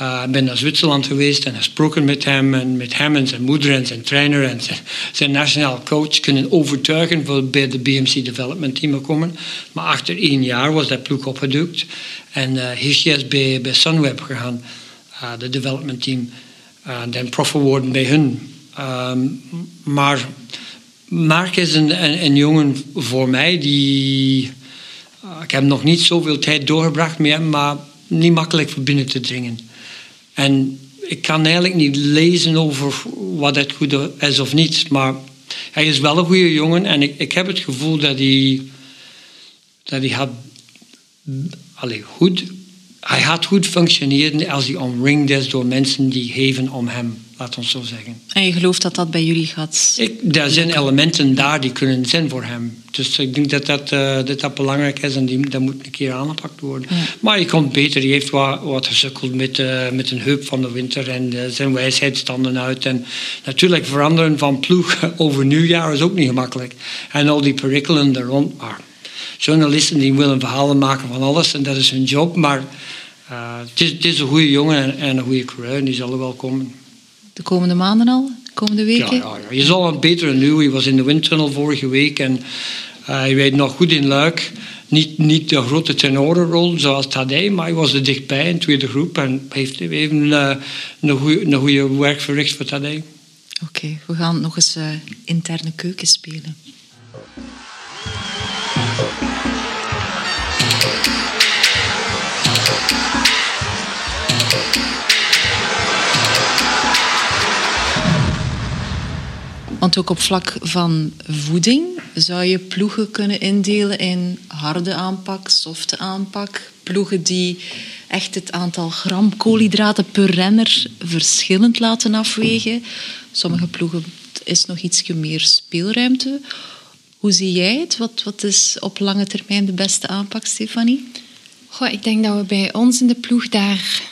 uh, ben naar Zwitserland geweest en gesproken met hem en met hem en zijn moeder en zijn trainer en zijn, zijn nationaal coach kunnen overtuigen voor bij de BMC Development Team te komen. Maar achter één jaar was dat ploeg opgedukt en uh, is bij, Sunweb gegaan, de development team, en dan prof geworden bij hun. Um, maar Mark is een, een, jongen voor mij die. ik heb nog niet zoveel tijd doorgebracht met hem, maar niet makkelijk voor binnen te dringen. En ik kan eigenlijk niet lezen over wat het goed is of niet. Maar hij is wel een goede jongen en ik, ik heb het gevoel dat hij, dat hij had, goed, hij had goed functioneren als hij omringd is door mensen die geven om hem laat ons zo zeggen. En je gelooft dat dat bij jullie gaat? Ik, er zijn elementen daar die kunnen zijn voor hem. Dus ik denk dat dat, uh, dat, dat belangrijk is en die, dat moet een keer aangepakt worden. Maar hij komt beter. Hij heeft wat, wat gesukkeld met, uh, met een heup van de winter en uh, zijn wijsheid standen uit. En natuurlijk veranderen van ploeg over nieuwjaar is ook niet gemakkelijk. En al die perikelen er rond. Maar journalisten die willen verhalen maken van alles en dat is hun job. Maar het is, het, is, een goede jongen en, en een goede coureur en die zal er wel komen de komende maanden al, de komende weken? Ja, ja, je zal een betere nu. Je was in de windtunnel vorige week en uh, hij weet nog goed in Luik. Niet, niet de grote tenorenrol zoals Tadej, maar hij was er dichtbij in de tweede groep en heeft even uh, een, goede, werk verricht voor Tadej. Oké, we gaan nog eens uh, interne keuken spelen. Want ook op vlak van voeding zou je ploegen kunnen indelen in harde aanpak, softe aanpak. Ploegen die echt het aantal gram koolhydraten per renner verschillend laten afwegen. Sommige ploegen is nog iets meer speelruimte. Hoe zie jij het? Wat, wat is op lange termijn de beste aanpak, Stefanie? Goh, ik denk dat we bij ons in de ploeg daar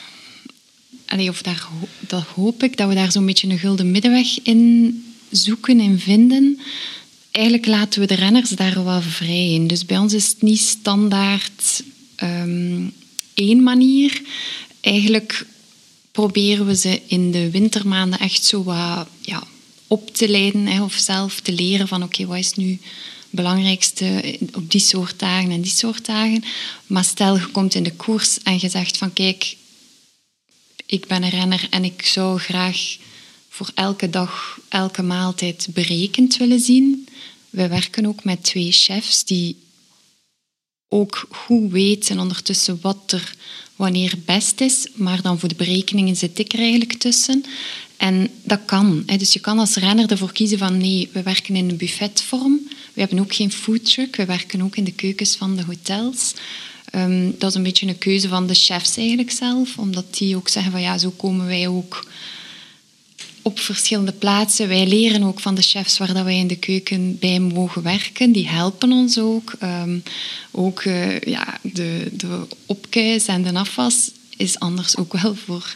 Allee, of daar, dat hoop ik, dat we daar zo'n beetje een gulden middenweg in zoeken en vinden, eigenlijk laten we de renners daar wel vrij in. Dus bij ons is het niet standaard um, één manier. Eigenlijk proberen we ze in de wintermaanden echt zo wat ja, op te leiden of zelf te leren van oké, wat is nu het belangrijkste op die soort dagen en die soort dagen. Maar stel je komt in de koers en je zegt van kijk, ik ben een renner en ik zou graag voor elke dag, elke maaltijd berekend willen zien. We werken ook met twee chefs die ook goed weten ondertussen wat er wanneer best is, maar dan voor de berekeningen zit ik er eigenlijk tussen. En dat kan. Dus je kan als renner ervoor kiezen van nee, we werken in een buffetvorm. We hebben ook geen foodtruck, we werken ook in de keukens van de hotels. Ehm, dat is een beetje een keuze van de chefs eigenlijk zelf, omdat die ook zeggen van ja, zo komen wij ook op verschillende plaatsen. Wij leren ook van de chefs waar dat wij in de keuken bij mogen werken. Die helpen ons ook. Um, ook uh, ja, de, de opkuis en de afwas is anders ook wel voor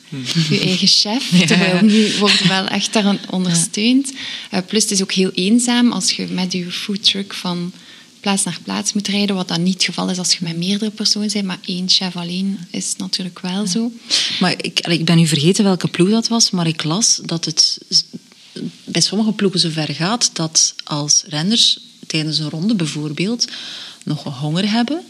je eigen chef. Terwijl nu wordt wel echt daar ondersteund. Uh, plus het is ook heel eenzaam als je met je foodtruck van plaats naar plaats moet rijden, wat dan niet het geval is als je met meerdere personen bent, maar één chef alleen is natuurlijk wel zo. Maar ik, ik ben nu vergeten welke ploeg dat was, maar ik las dat het bij sommige ploegen zover gaat dat als renners tijdens een ronde bijvoorbeeld nog honger hebben,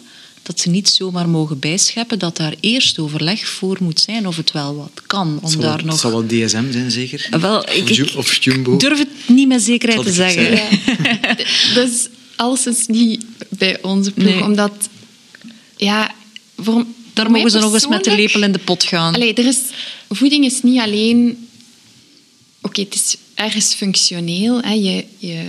dat ze niet zomaar mogen bijscheppen, dat daar eerst overleg voor moet zijn of het wel wat kan. Om zal, daar nog... Het zal wel DSM zijn, zeker? Wel, ik, of, Jumbo. durf het niet met zekerheid te zeggen. Ja. dus alles is niet bij onze ploeg, omdat... Ja, voor, daar mogen ze nog eens met de lepel in de pot gaan. Allee, er is, voeding is niet alleen... Oké, het is ergens functioneel. Hè. Je, je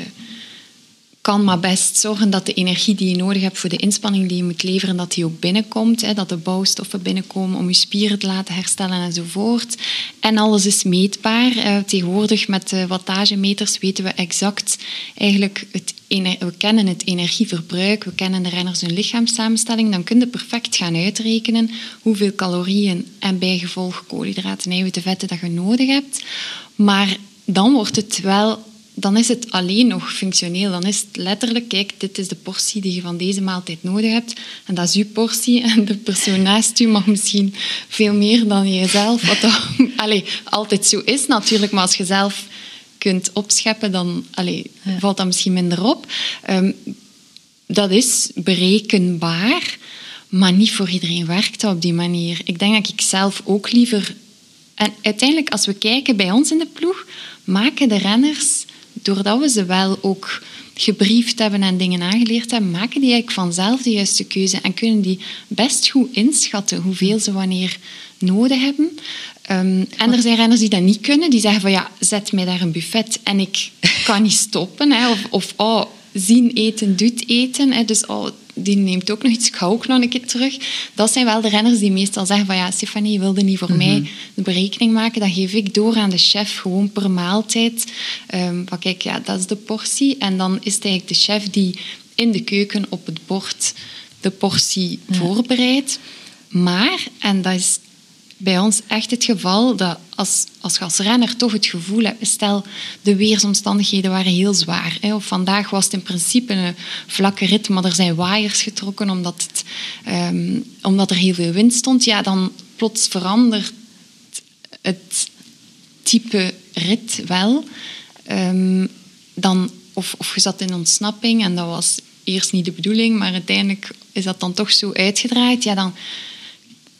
kan maar best zorgen dat de energie die je nodig hebt voor de inspanning die je moet leveren, dat die ook binnenkomt. Hè, dat de bouwstoffen binnenkomen om je spieren te laten herstellen enzovoort. En alles is meetbaar. Eh, tegenwoordig met de wattagemeters weten we exact eigenlijk het we kennen het energieverbruik, we kennen de renners hun lichaamssamenstelling, dan kun je perfect gaan uitrekenen hoeveel calorieën en bijgevolg koolhydraten, eiwitten, vetten dat je nodig hebt. Maar dan wordt het wel dan is het alleen nog functioneel. Dan is het letterlijk, kijk, dit is de portie die je van deze maaltijd nodig hebt. En dat is uw portie. En de persoon naast u mag misschien veel meer dan jezelf. Wat altijd zo is natuurlijk. Maar als je zelf kunt opscheppen, dan allez, valt dat misschien minder op. Um, dat is berekenbaar. Maar niet voor iedereen werkt dat op die manier. Ik denk dat ik zelf ook liever... En uiteindelijk, als we kijken bij ons in de ploeg, maken de renners doordat we ze wel ook gebriefd hebben en dingen aangeleerd hebben, maken die eigenlijk vanzelf de juiste keuze en kunnen die best goed inschatten hoeveel ze wanneer nodig hebben. Um, en er zijn renners die dat niet kunnen, die zeggen van ja, zet mij daar een buffet en ik kan niet stoppen. Hè. Of, of oh, zien eten doet eten. Hè. Dus oh, die neemt ook nog iets, ik ga ook nog een keer terug. Dat zijn wel de renners die meestal zeggen van ja, Stefanie, je wilde niet voor mhm. mij de berekening maken. Dan geef ik door aan de chef, gewoon per maaltijd. Um, van kijk, ja, dat is de portie. En dan is het eigenlijk de chef die in de keuken op het bord de portie voorbereidt. Maar, en dat is bij ons echt het geval dat als, als als renner toch het gevoel hebt, stel de weersomstandigheden waren heel zwaar. Hè, of vandaag was het in principe een vlakke rit, maar er zijn waaiers getrokken omdat, het, um, omdat er heel veel wind stond. Ja, dan plots verandert het type rit wel. Um, dan, of, of je zat in ontsnapping en dat was eerst niet de bedoeling, maar uiteindelijk is dat dan toch zo uitgedraaid. Ja, dan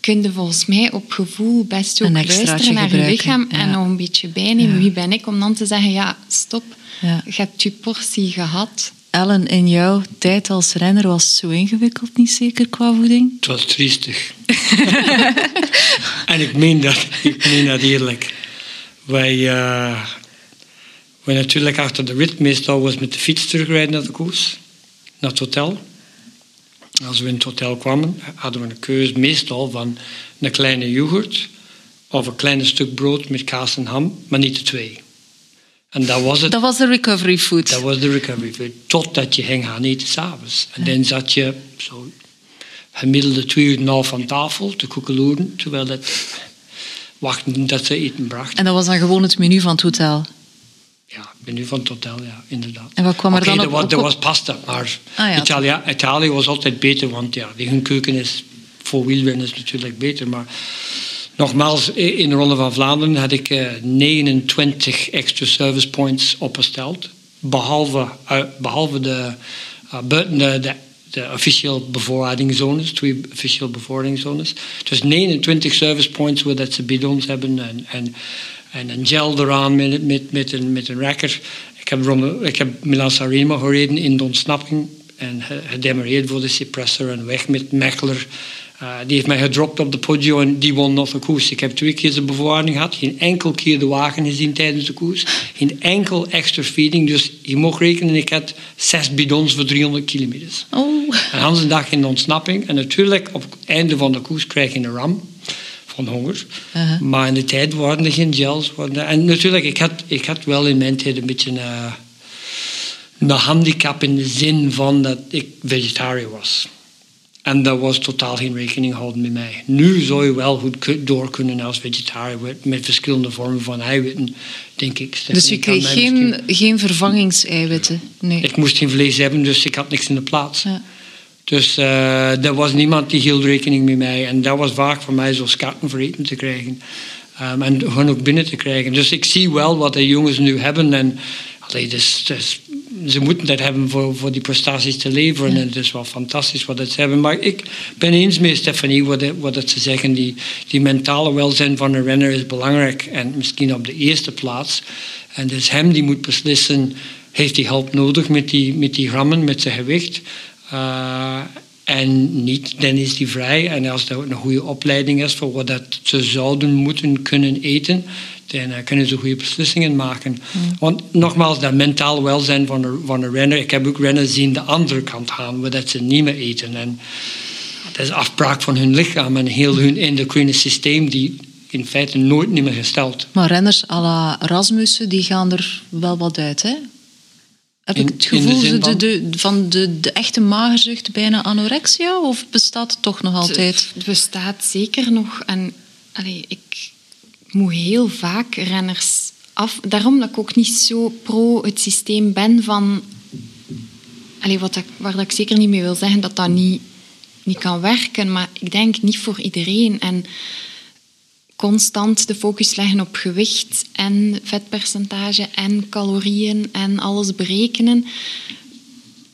kun je volgens mij op gevoel best ook luisteren naar je lichaam en nog een beetje bijnemen. Wie ben ik om dan te zeggen, ja, stop, je hebt je portie gehad. Ellen, in jouw tijd als renner was het zo ingewikkeld, niet zeker, qua voeding? Het was triestig. en ik meen dat, ik meen dat eerlijk. Wij, uh, wij natuurlijk achter de rit meestal was met de fiets terugrijden naar de koers, naar het hotel. Als we in het hotel kwamen, hadden we een keuze meestal van een kleine yoghurt of een klein stuk brood met kaas en ham, maar niet de twee. En dat was het. Dat was de recovery food. Dat was de recovery food. Totdat je ging gaan eten s'avonds. En dan zat je zo gemiddelde twee uur en een half aan tafel te koekeloeren, terwijl dat wachten dat ze eten brachten. En dat was dan gewoon het menu van het hotel? Ja, menu van het hotel, ja, inderdaad. En wat kwam er dan op? Was, er was pasta, maar ah, Italië, Italië was altijd beter, want ja, die keuken is voor wielrenners natuurlijk beter. Maar nogmaals, in de Ronde van Vlaanderen had ik 29 eh, extra service points opgesteld. Behalve, uh, behalve de, uh, buiten de, de, de officieel bevoorradingszones, twee officieel bevoorradingszones. Dus 29 service points waar dat ze bidons hebben en, en en een gel eraan met, met, met, een, met een racker. Ik heb, ik heb Milan Sanremo gereden in de ontsnapping en gedemareerd voor de suppressor en weg met Mechler. Uh, die heeft mij gedropt op de podio en die won nog de koers. Ik heb twee keer de bewaring gehad, geen enkel keer de wagen gezien tijdens de koers. Geen enkel extra feeding, dus je mocht rekenen, ik had zes bidons voor 300 kilometer. Oh. En een dag in de ontsnapping. En natuurlijk, op het einde van de koers krijg je een ram van honger. Maar in de tijd waren er geen gels. En natuurlijk, ik had, ik had wel in mijn tijd een beetje een, een handicap in de zin van dat ik vegetariër was. En daar was totaal geen rekening houden met mij. Nu zou je wel goed door kunnen als vegetariër met verschillende vormen van eiwitten, denk ik. dus je kreeg geen, geen vervangingseiwitten? Nee. Ik moest geen vlees hebben, dus ik had niks in de plaats. Ja. Dus uh, er was niemand die hield rekening met mij. En dat was vaak voor mij zo skatten voor eten te krijgen. Um, en gewoon ook binnen te krijgen. Dus ik zie wel wat de jongens nu hebben. En allee, dus, dus, ze moeten dat hebben voor, voor die prestaties te leveren. En het is wel fantastisch wat ze hebben. Maar ik ben eens met Stefanie wat, wat het ze zeggen. Die, die mentale welzijn van een renner is belangrijk. En misschien op de eerste plaats. En dus hem die moet beslissen... Heeft hij hulp nodig met die, met die grammen, met zijn gewicht? Uh, en niet, dan is die vrij. En als er een goede opleiding is voor wat dat ze zouden moeten kunnen eten, dan uh, kunnen ze goede beslissingen maken. Hmm. Want nogmaals, dat mentaal welzijn van een, van een renner. Ik heb ook renners zien de andere kant gaan, waar dat ze niet meer eten. En dat is afbraak van hun lichaam en heel hun endocrine systeem die in feite nooit meer gesteld. Maar renners à la Rasmussen, die gaan er wel wat uit, hè? Heb ik het gevoel de van, de, van de, de echte magerzucht bijna anorexia? Of bestaat het toch nog altijd? Het bestaat zeker nog. En allee, ik moet heel vaak renners af. Daarom dat ik ook niet zo pro het systeem ben van... Allee, wat ik, waar dat ik zeker niet mee wil zeggen dat dat niet, niet kan werken. Maar ik denk niet voor iedereen. En constant de focus leggen op gewicht en vetpercentage en calorieën en alles berekenen,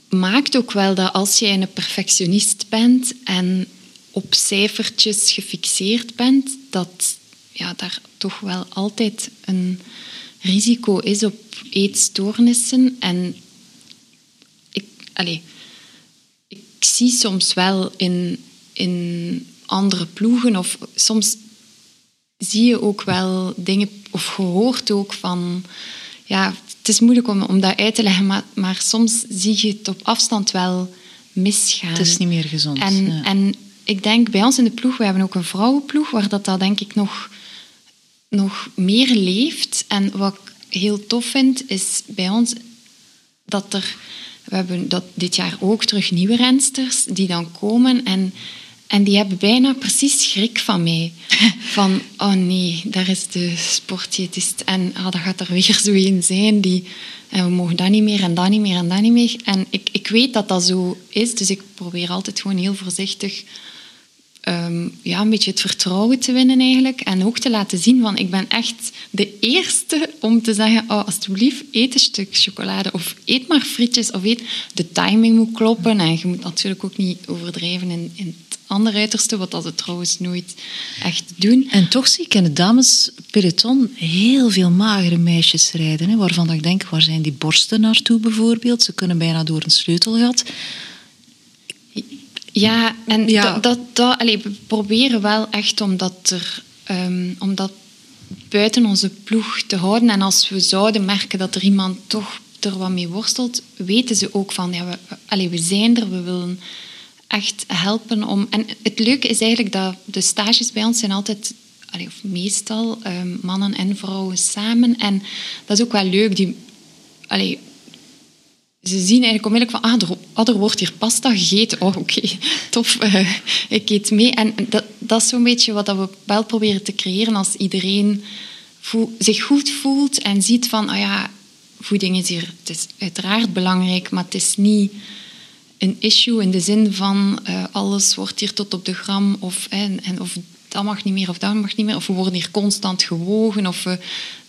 maakt ook wel dat als jij een perfectionist bent en op cijfertjes gefixeerd bent, dat ja, daar toch wel altijd een risico is op eetstoornissen. En ik, allez, ik zie soms wel in, in andere ploegen, of soms zie je ook wel dingen, of gehoord ook van, ja, het is moeilijk om, om dat uit te leggen, maar, maar soms zie je het op afstand wel misgaan. Het is niet meer gezond. En, en ik denk bij ons in de ploeg, we hebben ook een vrouwenploeg, waar dat, dat denk ik nog, nog meer leeft. En wat ik heel tof vind, is bij ons dat er... We hebben dat dit jaar ook terug nieuwe rensters die dan komen en en die hebben bijna precies schrik van mij. Van, oh nee, daar is de sportdiëtist. En ah, dat gaat er weer zo een zijn. Die, en we mogen dat niet meer en dat niet meer en dat niet meer. En ik, ik weet dat dat zo is. Dus ik probeer altijd gewoon heel voorzichtig um, ja, een beetje het vertrouwen te winnen eigenlijk. En ook te laten zien van ik ben echt de eerste om te zeggen oh, alsjeblieft eet een stuk chocolade of eet maar frietjes of eet. De timing moet kloppen en je moet natuurlijk ook niet overdrijven in, andere uiterste, wat dat ze trouwens nooit echt doen. En toch zie ik in het damespeloton heel veel magere meisjes rijden, hè, waarvan ik denk, waar zijn die borsten naartoe bijvoorbeeld? Ze kunnen bijna door een sleutelgat. Ja, en ja. Dat, dat, allez, we proberen wel echt om dat, er, um, om dat buiten onze ploeg te houden. En als we zouden merken dat er iemand toch er wat mee worstelt, weten ze ook van, ja, we, allez, we zijn er, we willen echt helpen om... En het leuke is eigenlijk dat de stages bij ons zijn altijd, of meestal, um, mannen en vrouwen samen. En dat is ook wel leuk. Die, allez, ze zien eigenlijk onmiddellijk van, ah, er, er wordt hier pasta gegeten. Oh, oké, tof, uh, ik eet mee. En dat, dat is zo'n beetje wat we wel proberen te creëren als iedereen zich goed voelt en ziet van, oh ja, voeding is hier, het is uiteraard belangrijk, maar het is niet een issue in de zin van uh, alles wordt hier tot op de gram of, en, en, of dat mag niet meer of dat mag niet meer. Of we worden hier constant gewogen. Of we,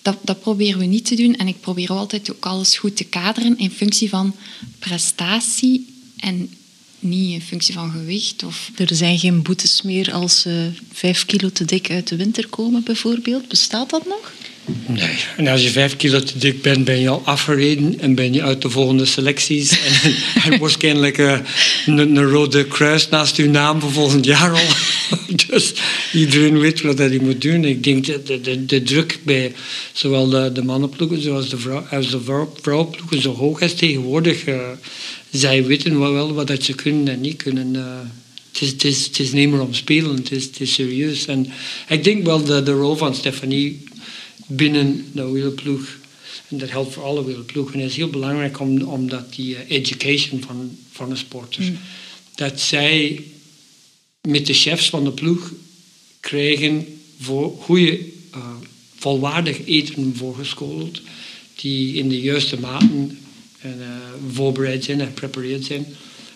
dat, dat proberen we niet te doen. En ik probeer altijd ook alles goed te kaderen in functie van prestatie en niet in functie van gewicht. Of... Er zijn geen boetes meer als ze vijf kilo te dik uit de winter komen, bijvoorbeeld. Bestaat dat nog? Nee, en als je vijf kilo te dik bent, ben je al afgereden en ben je uit de volgende selecties. en, en waarschijnlijk uh, een, een, rode kruis naast uw naam voor volgend jaar al. dus iedereen weet wat hij moet doen. Ik denk dat de, de, de druk bij zowel de, de mannenploegen zoals de, vrouw, als de vrouwenploegen zo hoog is tegenwoordig. Uh, zij weten wel wat dat ze kunnen en niet kunnen. Uh, het is, het, is, niet meer om spelen, het is, het is serieus. En ik denk wel dat de rol van Stefanie binnen de wielerploeg. En dat geldt voor alle wielerploegen. Het is heel belangrijk om, omdat die eh, education van, van de sporters, mm. dat zij met de chefs van de ploeg krijgen voor goede, uh, volwaardig eten voorgeschoteld, die in de juiste maten en, uh, voorbereid zijn en geprepareerd zijn.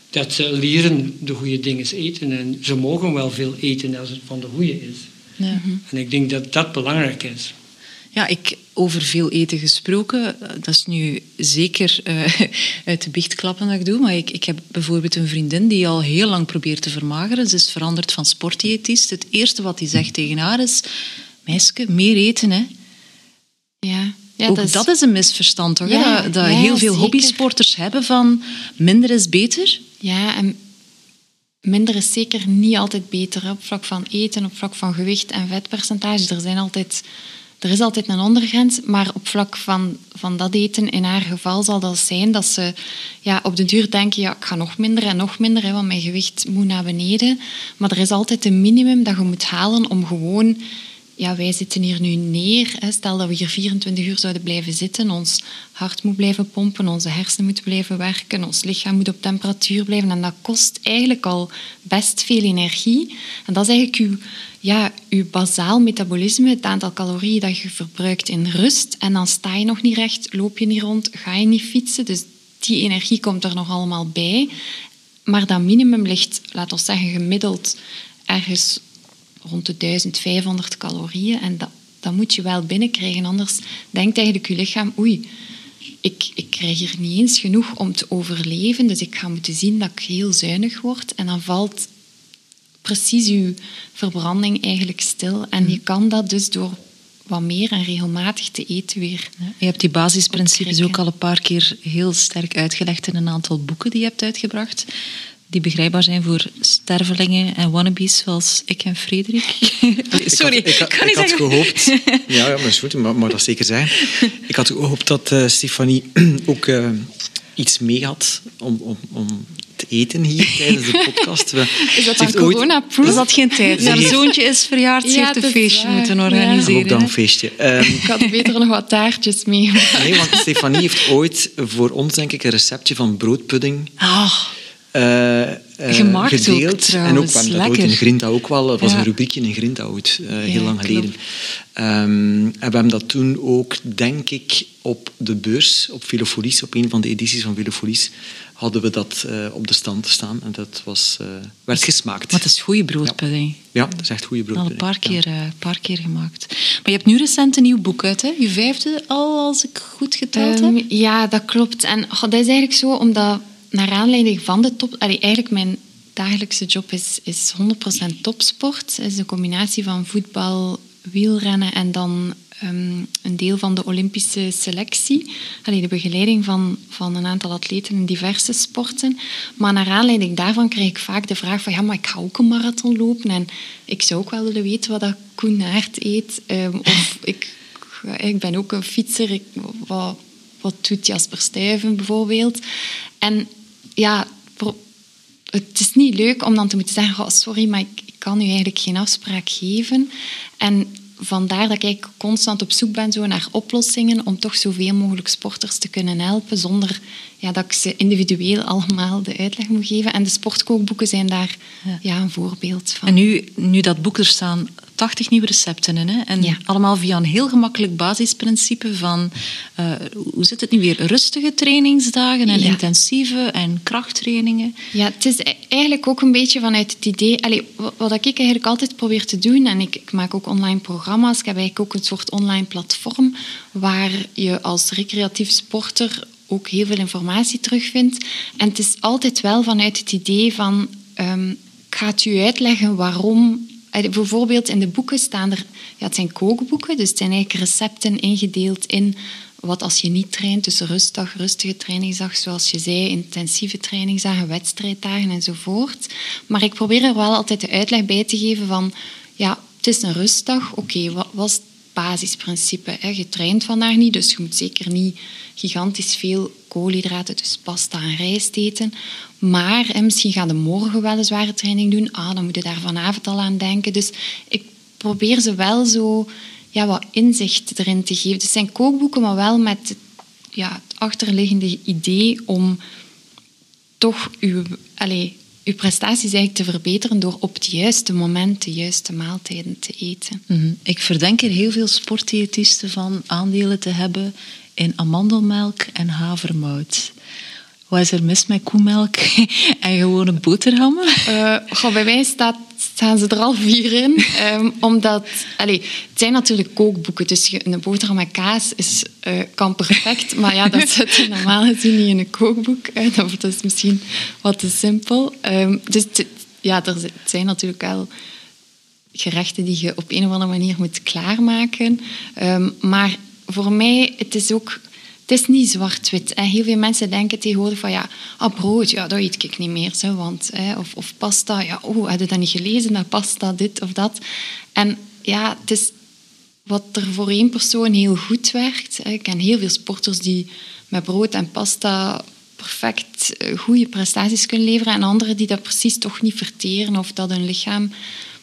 Dat ze leren de goede dingen eten en ze mogen wel veel eten als het van de goede is. Ja. En ik denk dat dat belangrijk is. Ja, ik, over veel eten gesproken, dat is nu zeker uh, uit de biechtklappen dat ik doe, maar ik, ik heb bijvoorbeeld een vriendin die al heel lang probeert te vermageren. Ze is veranderd van sportdiëtist. Het eerste wat hij zegt tegen haar is, meisje, meer eten, hè. Ja. Ja, Ook dat is... dat is een misverstand, toch? Ja, dat, dat heel veel hobbysporters hebben van minder is beter. Ja, en minder is zeker niet altijd beter. Op vlak van eten, op vlak van gewicht en vetpercentage. Er zijn altijd er is altijd een ondergrens, maar op vlak van, van dat eten, in haar geval zal dat zijn dat ze ja, op de duur denken, ja, ik ga nog minder en nog minder, hè, want mijn gewicht moet naar beneden. Maar er is altijd een minimum dat je moet halen om gewoon ja, wij zitten hier nu neer. Stel dat we hier 24 uur zouden blijven zitten. Ons hart moet blijven pompen, onze hersenen moeten blijven werken, ons lichaam moet op temperatuur blijven. En dat kost eigenlijk al best veel energie. En dat is eigenlijk uw, ja, uw bazaal metabolisme, het aantal calorieën dat je verbruikt in rust. En dan sta je nog niet recht, loop je niet rond, ga je niet fietsen. Dus die energie komt er nog allemaal bij. Maar dat minimum ligt, laten we zeggen, gemiddeld ergens rond de 1500 calorieën. En dat, dat moet je wel binnenkrijgen. Anders denkt eigenlijk je lichaam, oei, ik, ik krijg hier niet eens genoeg om te overleven. Dus ik ga moeten zien dat ik heel zuinig word. En dan valt precies je verbranding eigenlijk stil. En je kan dat dus door wat meer en regelmatig te eten weer. je hebt die basisprincipes ook al een paar keer heel sterk uitgelegd in een aantal boeken die je hebt uitgebracht die begrijpbaar zijn voor stervelingen en wannabes zoals ik en Frederik. Sorry, ik had, ik, ik had gehoopt... Ja, ja maar is goed, maar, maar dat zeker zijn. Ik had gehoopt dat uh, Stefanie ook uh, iets mee had om, om, om te eten hier tijdens de podcast. We, is dat dan corona-proof? Is dat geen tijd? Haar zoontje is verjaard, ze heeft een feestje waar. moeten organiseren. Ja. Ook dan een feestje. Um, ik had beter nog wat taartjes mee. Nee, want Stefanie heeft ooit voor ons, denk ik, een receptje van broodpudding... Oh uh, Gemaakt gedeeld. Ook, en ook, we dat ooit in Grinta ook wel. Dat was een rubriekje in Grinta ooit, uh, heel ja, lang geleden. Um, en we hebben dat toen ook, denk ik, op de beurs, op Filofolies, op een van de edities van Filofolies, hadden we dat uh, op de stand staan. En dat was, werd gesmaakt. Maar het is goede broodpudding. Ja. ja, dat is echt goede broodpudding. Al een paar keer, ja. paar keer gemaakt. Maar je hebt nu recent een nieuw boek uit, hè? Je vijfde al, als ik goed geteld um, heb? Ja, dat klopt. En oh, dat is eigenlijk zo, omdat naar aanleiding van de top... Allee, eigenlijk mijn dagelijkse job is, is 100% topsport. Het is een combinatie van voetbal, wielrennen en dan um, een deel van de Olympische selectie. Allee, de begeleiding van, van een aantal atleten in diverse sporten. Maar naar aanleiding daarvan krijg ik vaak de vraag van ja, maar ik ga ook een marathon lopen en ik zou ook wel willen weten wat dat Koen Naert eet. Um, of ik, ben ook een fietser. Wat, wat doet Jasper Stuyven bijvoorbeeld? En ja, het is niet leuk om dan te moeten zeggen, oh, sorry, maar ik, ik kan u eigenlijk geen afspraak geven. En vandaar dat ik constant op zoek ben zo naar oplossingen om toch zoveel mogelijk sporters te kunnen helpen zonder ja, dat ik ze individueel allemaal de uitleg moet geven. En de sportkookboeken zijn daar ja. ja een voorbeeld van. En nu, nu dat boek er staan 80 nieuwe recepten in. Hè? En allemaal via een heel gemakkelijk basisprincipe van... Uh, hoe zit het nu weer? Rustige trainingsdagen en intensieve en krachttrainingen. Ja, het is e- eigenlijk ook een beetje vanuit het idee... Allez, wat ik eigenlijk altijd probeer te doen... En ik, ik maak ook online programma's. Ik heb eigenlijk ook een soort online platform... waar je als recreatief sporter ook heel veel informatie terugvindt. En het is altijd wel vanuit het idee van... Um, ik ga het u uitleggen waarom Bijvoorbeeld in de boeken staan er, ja, het zijn kookboeken, dus het zijn eigenlijk recepten ingedeeld in wat als je niet traint, dus rustdag, rustige trainingsdag, zoals je zei, intensieve trainingsdagen, wedstrijddagen enzovoort. Maar ik probeer er wel altijd de uitleg bij te geven van, ja, het is een rustdag, oké, wat was basisprincipe? Hè? Je traint vandaag niet, dus je moet zeker niet gigantisch veel koolhydraten, dus pasta en rijst eten. Maar misschien ga je morgen wel een zware training doen. Ah, dan moet je daar vanavond al aan denken. Dus ik probeer ze wel zo ja, wat inzicht erin te geven. Het zijn kookboeken, maar wel met ja, het achterliggende idee om toch uw, je prestaties eigenlijk te verbeteren door op het juiste moment de juiste maaltijden te eten. Mhm. Ik verdenk er heel veel sportdiëtisten van aandelen te hebben in amandelmelk en havermout. Wat is er mis met koemelk en gewone boterhammen? Uh, goh, bij mij staat, staan ze er al vier in. Um, omdat, allez, het zijn natuurlijk kookboeken, dus een boterham met kaas is, uh, kan perfect. Maar ja, dat zit je normaal gezien niet in een kookboek. Hè. Dat is misschien wat te simpel. Um, dus ja, er zijn natuurlijk wel gerechten die je op een of andere manier moet klaarmaken. Um, maar voor mij, het is ook het is niet zwart-wit. Heel veel mensen denken tegenwoordig van ja, ah, brood, ja, dat eet ik niet meer. Zo, want, of, of pasta, ja, oh, had je dat niet gelezen, dat pasta, dit of dat. En ja, het is wat er voor één persoon heel goed werkt. Ik ken heel veel sporters die met brood en pasta perfect eh, goede prestaties kunnen leveren en anderen die dat precies toch niet verteren of dat hun lichaam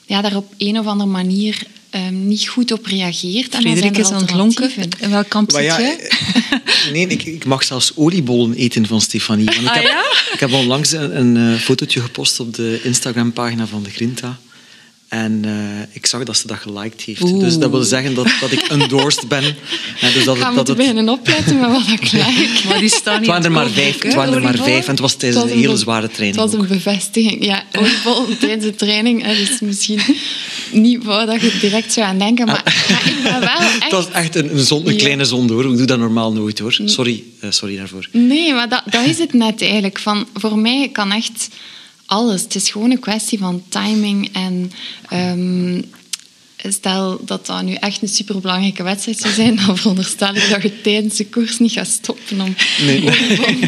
ja, daar op een of andere manier um, niet goed op reageert. En Frederik is aan het lonken. In welk kamp zit ja, jij? Eh, nee, ik, ik, mag zelfs oliebollen eten van Stefanie. Want ik, ah, heb, ja? ik heb onlangs een, een uh, fotootje gepost op de Instagram-pagina van de Grinta. En uh, ik zag dat ze dat geliked heeft. Oeh. Dus dat wil zeggen dat, dat ik endorsed ben. En dus dat, Gaan we dat beginnen opletten met wat ik like. Maar die staan niet Het waren er maar vijf. Het waren er maar vijf en het was tijdens een, een hele zware training Het was een bevestiging. Ja, oliebol tijdens de training. Hè, dus misschien niet waar dat je direct zou aan denken. Maar, maar ik ben wel echt... Het was echt een, een, zon, een kleine zonde hoor. Ik doe dat normaal nooit hoor. Sorry, uh, sorry daarvoor. Nee, maar dat, dat is het net eigenlijk. Van, voor mij kan echt alles. Het is gewoon een kwestie van timing en um, stel dat dat nu echt een superbelangrijke wedstrijd zou zijn, dan veronderstel ik dat je tijdens de koers niet gaat stoppen om nee.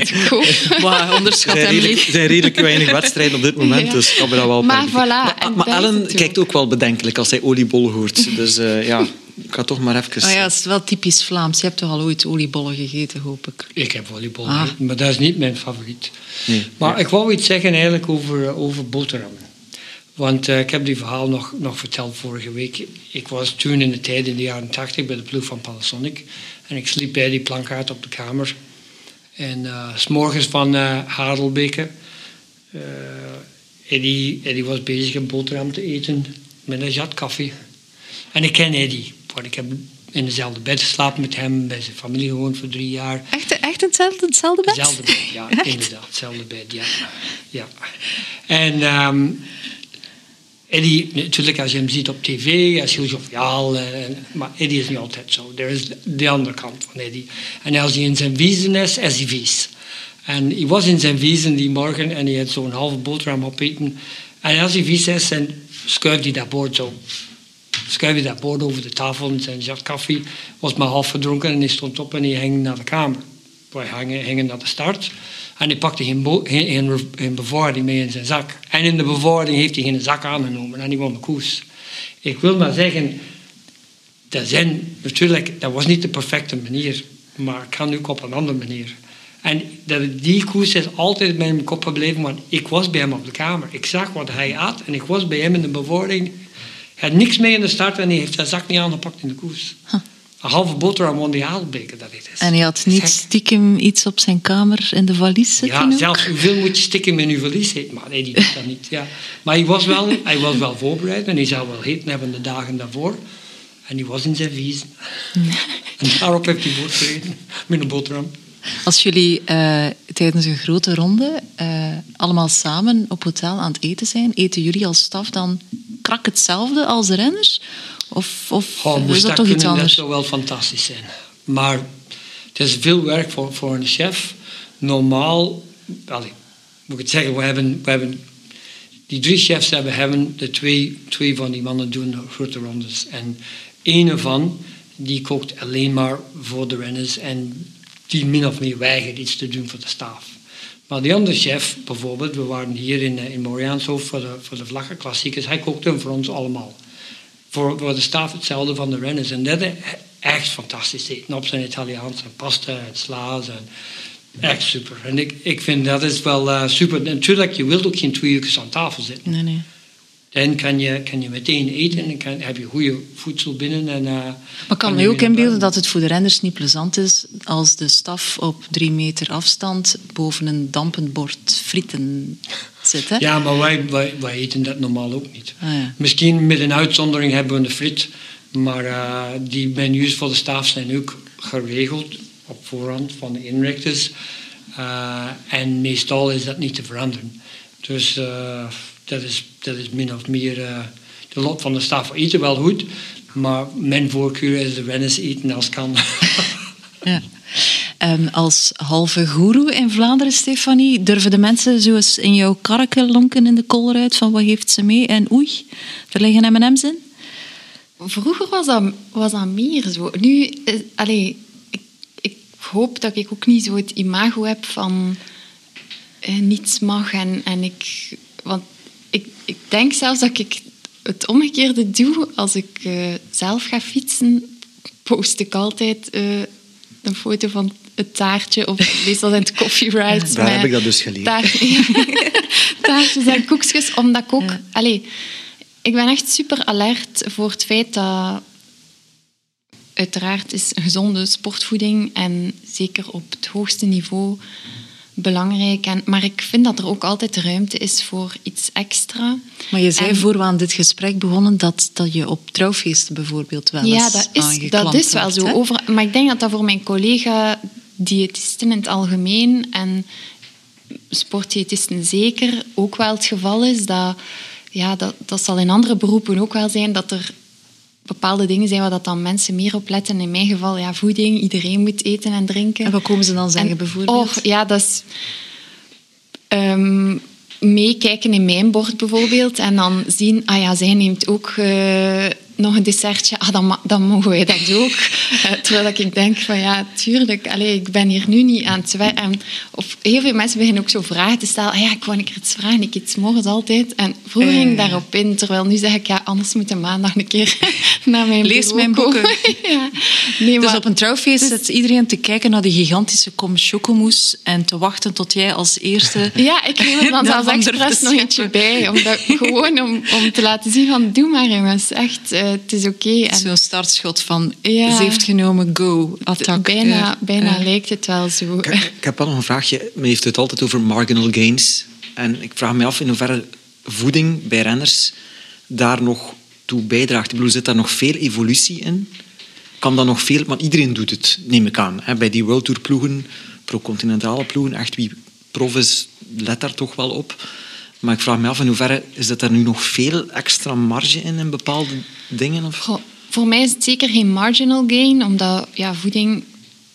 te kopen. Maar onderschat er zijn redelijk, zijn redelijk weinig wedstrijden op dit moment, ja. dus kan me dat wel Maar voilà. Maar, maar Ellen kijkt ook wel bedenkelijk als hij oliebol hoort. Dus uh, ja... Ik ga toch maar even... Oh ja, het is wel typisch Vlaams. Je hebt toch al ooit oliebollen gegeten, hoop ik? Ik heb oliebollen ah. gegeten, maar dat is niet mijn favoriet. Nee. Maar ik wou iets zeggen eigenlijk over, over boterhammen. Want uh, ik heb die verhaal nog, nog verteld vorige week. Ik was toen in de tijd, in de jaren 80, bij de ploeg van Panasonic. En ik sliep bij die plankaart op de kamer. En uh, s morgens van uh, Hadelbeke. Uh, Eddie, Eddie was bezig een boterham te eten met een jat koffie. En ik ken Eddie. Ik heb in dezelfde bed geslapen met hem, bij zijn familie gewoond voor drie jaar. Echt, echt hetzelfde, hetzelfde bed? Hetzelfde bed, ja, inderdaad. Hetzelfde bed, ja. ja. En um, Eddie, natuurlijk, als je hem ziet op tv, hij is heel joviaal. Uh, maar Eddie is niet altijd zo. Er is de andere kant van Eddie. En als hij in zijn wiezen is, is hij vies. En hij was in zijn wiezen die morgen en hij had zo'n halve boterham opeten. En als hij vies is, dan schuift hij dat bord zo schuif je dat bord over de tafel en zijn zat koffie was maar half verdronken en hij stond op en hij ging naar de kamer. Wij gingen naar de start en hij pakte geen, geen, mee in zijn zak. En in de bevoording heeft hij geen zak aangenomen en hij won de koers. Ik wil maar zeggen, dat, zijn, natuurlijk, dat was niet de perfecte manier, maar het kan ook op een andere manier. En die koers is altijd bij mijn kop gebleven, want ik was bij hem op de kamer. Ik zag wat hij at en ik was bij hem in de bevoording hij had niks mee in de start en hij heeft zijn zak niet aangepakt in de koers. Een halve boterham won die haalbeker, dat is. En hij had niet stiekem iets op zijn kamer in de valies zitten? Ja, zelfs hoeveel moet je stiekem in je valies zitten? Maar nee, die doet dat niet. Ja. Maar hij was, wel, hij was wel voorbereid en hij zou wel heten hebben de dagen daarvoor. En hij was in zijn viezen. en daarop heeft hij voortgereden met een boterham. Als jullie uh, tijdens een grote ronde uh, allemaal samen op hotel aan het eten zijn, eten jullie als staf dan krak hetzelfde als de renners? Of, of oh, is dat toch iets anders? Dat zou wel fantastisch zijn. Maar het is veel werk voor, voor een chef. Normaal, allez, moet ik het zeggen, we hebben, we hebben die drie chefs hebben, hebben de twee, twee van die mannen doen de grote rondes. En één ervan die kookt alleen maar voor de renners en die min of meer weigert iets te doen voor de staf. Maar die andere chef, bijvoorbeeld, we waren hier in, eh, in Moriaanshoofd voor de, voor de vlaggenklassiekers, hij kookte voor ons allemaal. Voor, voor de staf hetzelfde van de renners. En dat is echt fantastisch eten op zijn Italiaans. En pasta en sla's. En echt super. En ik, ik vind dat is wel uh, super. Natuurlijk, je wilt ook geen twee uur aan tafel zitten. Nee, nee. Dan kan je, kan je meteen eten en kan, heb je goede voedsel binnen. En, uh, maar kan kan me je ook inbeelden dat het voor de renners niet plezant is als de staf op drie meter afstand boven een dampend bord frieten zit. Hè? Ja, maar wij, wij, wij eten dat normaal ook niet. Ah, ja. Misschien met een uitzondering hebben we een frit, maar eh, die menus voor de staf zijn ook geregeld op voorhand van de inrichters. Eh, en meestal is dat niet te veranderen. Dus dat, is, dat is min of meer eh, de lot van de staf. We eten wel goed, maar mijn voorkeur is de renners eten als kan. Ja. En als halve goeroe in Vlaanderen, Stefanie, durven de mensen zo eens in jouw karken lonken in de kolruit van wat heeft ze mee? En oei, er liggen M&M's in. Vroeger was dat, was dat meer zo. Nu, allee, ik, ik hoop dat ik ook niet zo het imago heb van eh, niets mag. En, en ik, want ik, ik denk zelfs dat ik het omgekeerde doe. Als ik eh, zelf ga fietsen, post ik altijd eh, een foto van het taartje. Of meestal zijn het coffee rides. Daar heb ik dat dus geleerd. taart- taartjes en koekjes. Omdat ik ook... Allee, ik ben echt super alert voor het feit dat... Uiteraard is gezonde sportvoeding en zeker op het hoogste niveau belangrijk. En, maar ik vind dat er ook altijd ruimte is voor iets extra. Maar je zei En- voor we aan dit gesprek begonnen dat, dat je op trouwfeesten bijvoorbeeld wel eens Ja, dat is, dat is wel wordt, zo. hè? Over, maar ik denk dat dat voor mijn collega diëtisten in het algemeen en sportdiëtisten zeker ook wel het geval is. Dat, ja, dat, dat zal in andere beroepen ook wel zijn dat er bepaalde dingen zijn waar dat dan mensen meer op letten. In mijn geval, ja, voeding. Iedereen moet eten en drinken. En wat komen ze dan zeggen En- bijvoorbeeld? Och, ja, dat is... ehm, meekijken in mijn bord bijvoorbeeld en dan zien, ah ja, zij neemt ook eh, nog een dessertje, ah, dan, dan mogen wij dat ook. Eh, terwijl dat ik denk van ja, tuurlijk, allee, ik ben hier nu niet aan het werken. Of heel veel mensen beginnen ook zo vragen te stellen, ah ja, ik wou een keer iets vragen, ik eet 's morgens altijd. En vroeger ging ik Eh. daarop in, terwijl nu zeg ik, ja, anders moet ik maandag een keer naar mijn Lees mijn boeken. ja. Nee, Dus op een trouwfeest zit iedereen te kijken naar die gigantische kom chocomousse en te wachten tot jij als eerste... Ja, ik neem er dan zelfs expres nog eentje bij. Omdat, gewoon om, om te laten zien van, doe maar jongens, echt, eh, het is oké. En Zo'n startschot van, Ja. ze heeft genomen, go, attack. bijna Eh, bijna eh. lijkt het wel zo. Ik, ik heb wel nog een vraagje. Men heeft het altijd over marginal gains. En ik vraag me af in hoeverre voeding bij renners daar nog toe bijdraagt. Ik bedoel, zit daar nog veel evolutie in? Kan dat nog veel... Want iedereen doet het, neem ik aan. Hè? Bij die World Tour ploegen, pro-continentale ploegen, echt wie prof is, let daar toch wel op. Maar ik vraag me af in hoeverre is dat er nu nog veel extra marge in, in bepaalde dingen? Of? Goh, voor mij is het zeker geen marginal gain, omdat ja, voeding...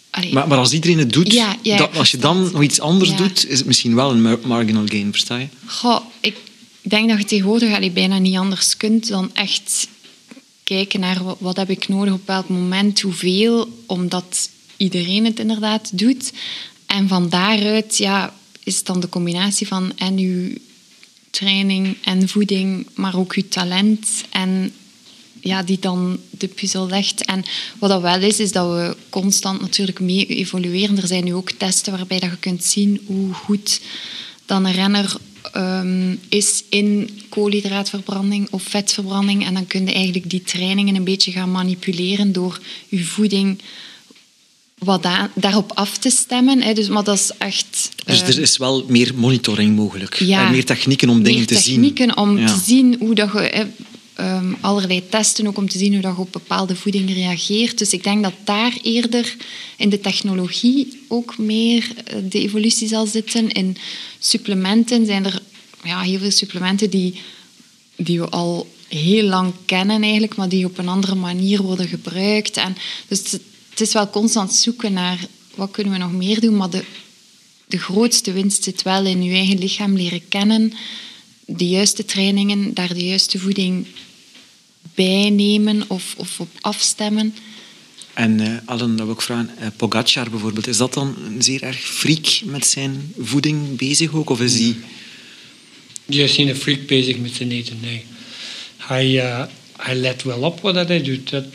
allee, Maar, maar als iedereen het doet, Ja, ja, dat, als je dan nog iets anders Ja. doet, is het misschien wel een mar- marginal gain, versta je? Goh, ik denk dat je tegenwoordig allee, bijna niet anders kunt dan echt kijken naar wat, wat heb ik nodig op welk moment, hoeveel, omdat iedereen het inderdaad doet. En van daaruit ja, is het dan de combinatie van en uw training en voeding, maar ook uw talent en ja, die dan de puzzel legt. En wat dat wel is, is dat we constant natuurlijk mee evolueren. Er zijn nu ook testen waarbij dat je kunt zien hoe goed dan een renner ehm, is in koolhydraatverbranding of vetverbranding. En dan kun je eigenlijk die trainingen een beetje gaan manipuleren door je voeding wat da- daarop af te stemmen. Hè. Dus, maar dat is echt... Dus er is wel meer monitoring mogelijk. ja, en meer technieken om dingen meer te zien. technieken om Ja. te zien hoe dat je... hè, ehm, allerlei testen ook om te zien hoe dat je op bepaalde voeding reageert. Dus ik denk dat daar eerder in de technologie ook meer eh, de evolutie zal zitten. In supplementen zijn er ja, heel veel supplementen die, die we al heel lang kennen eigenlijk, maar die op een andere manier worden gebruikt. En dus het, is wel constant zoeken naar wat kunnen we nog meer doen, maar de, de grootste winst zit wel in je eigen lichaam leren kennen, de juiste trainingen, daar de juiste voeding bij nemen of, of op afstemmen. En eh Allen, dat wil ik vragen, eh, Pogacar bijvoorbeeld, is dat dan een zeer erg freak met zijn voeding bezig ook? Of is die... Die is geen freak bezig met zijn eten, nee. Hij, eh, hij let wel op wat dat hij doet, dat,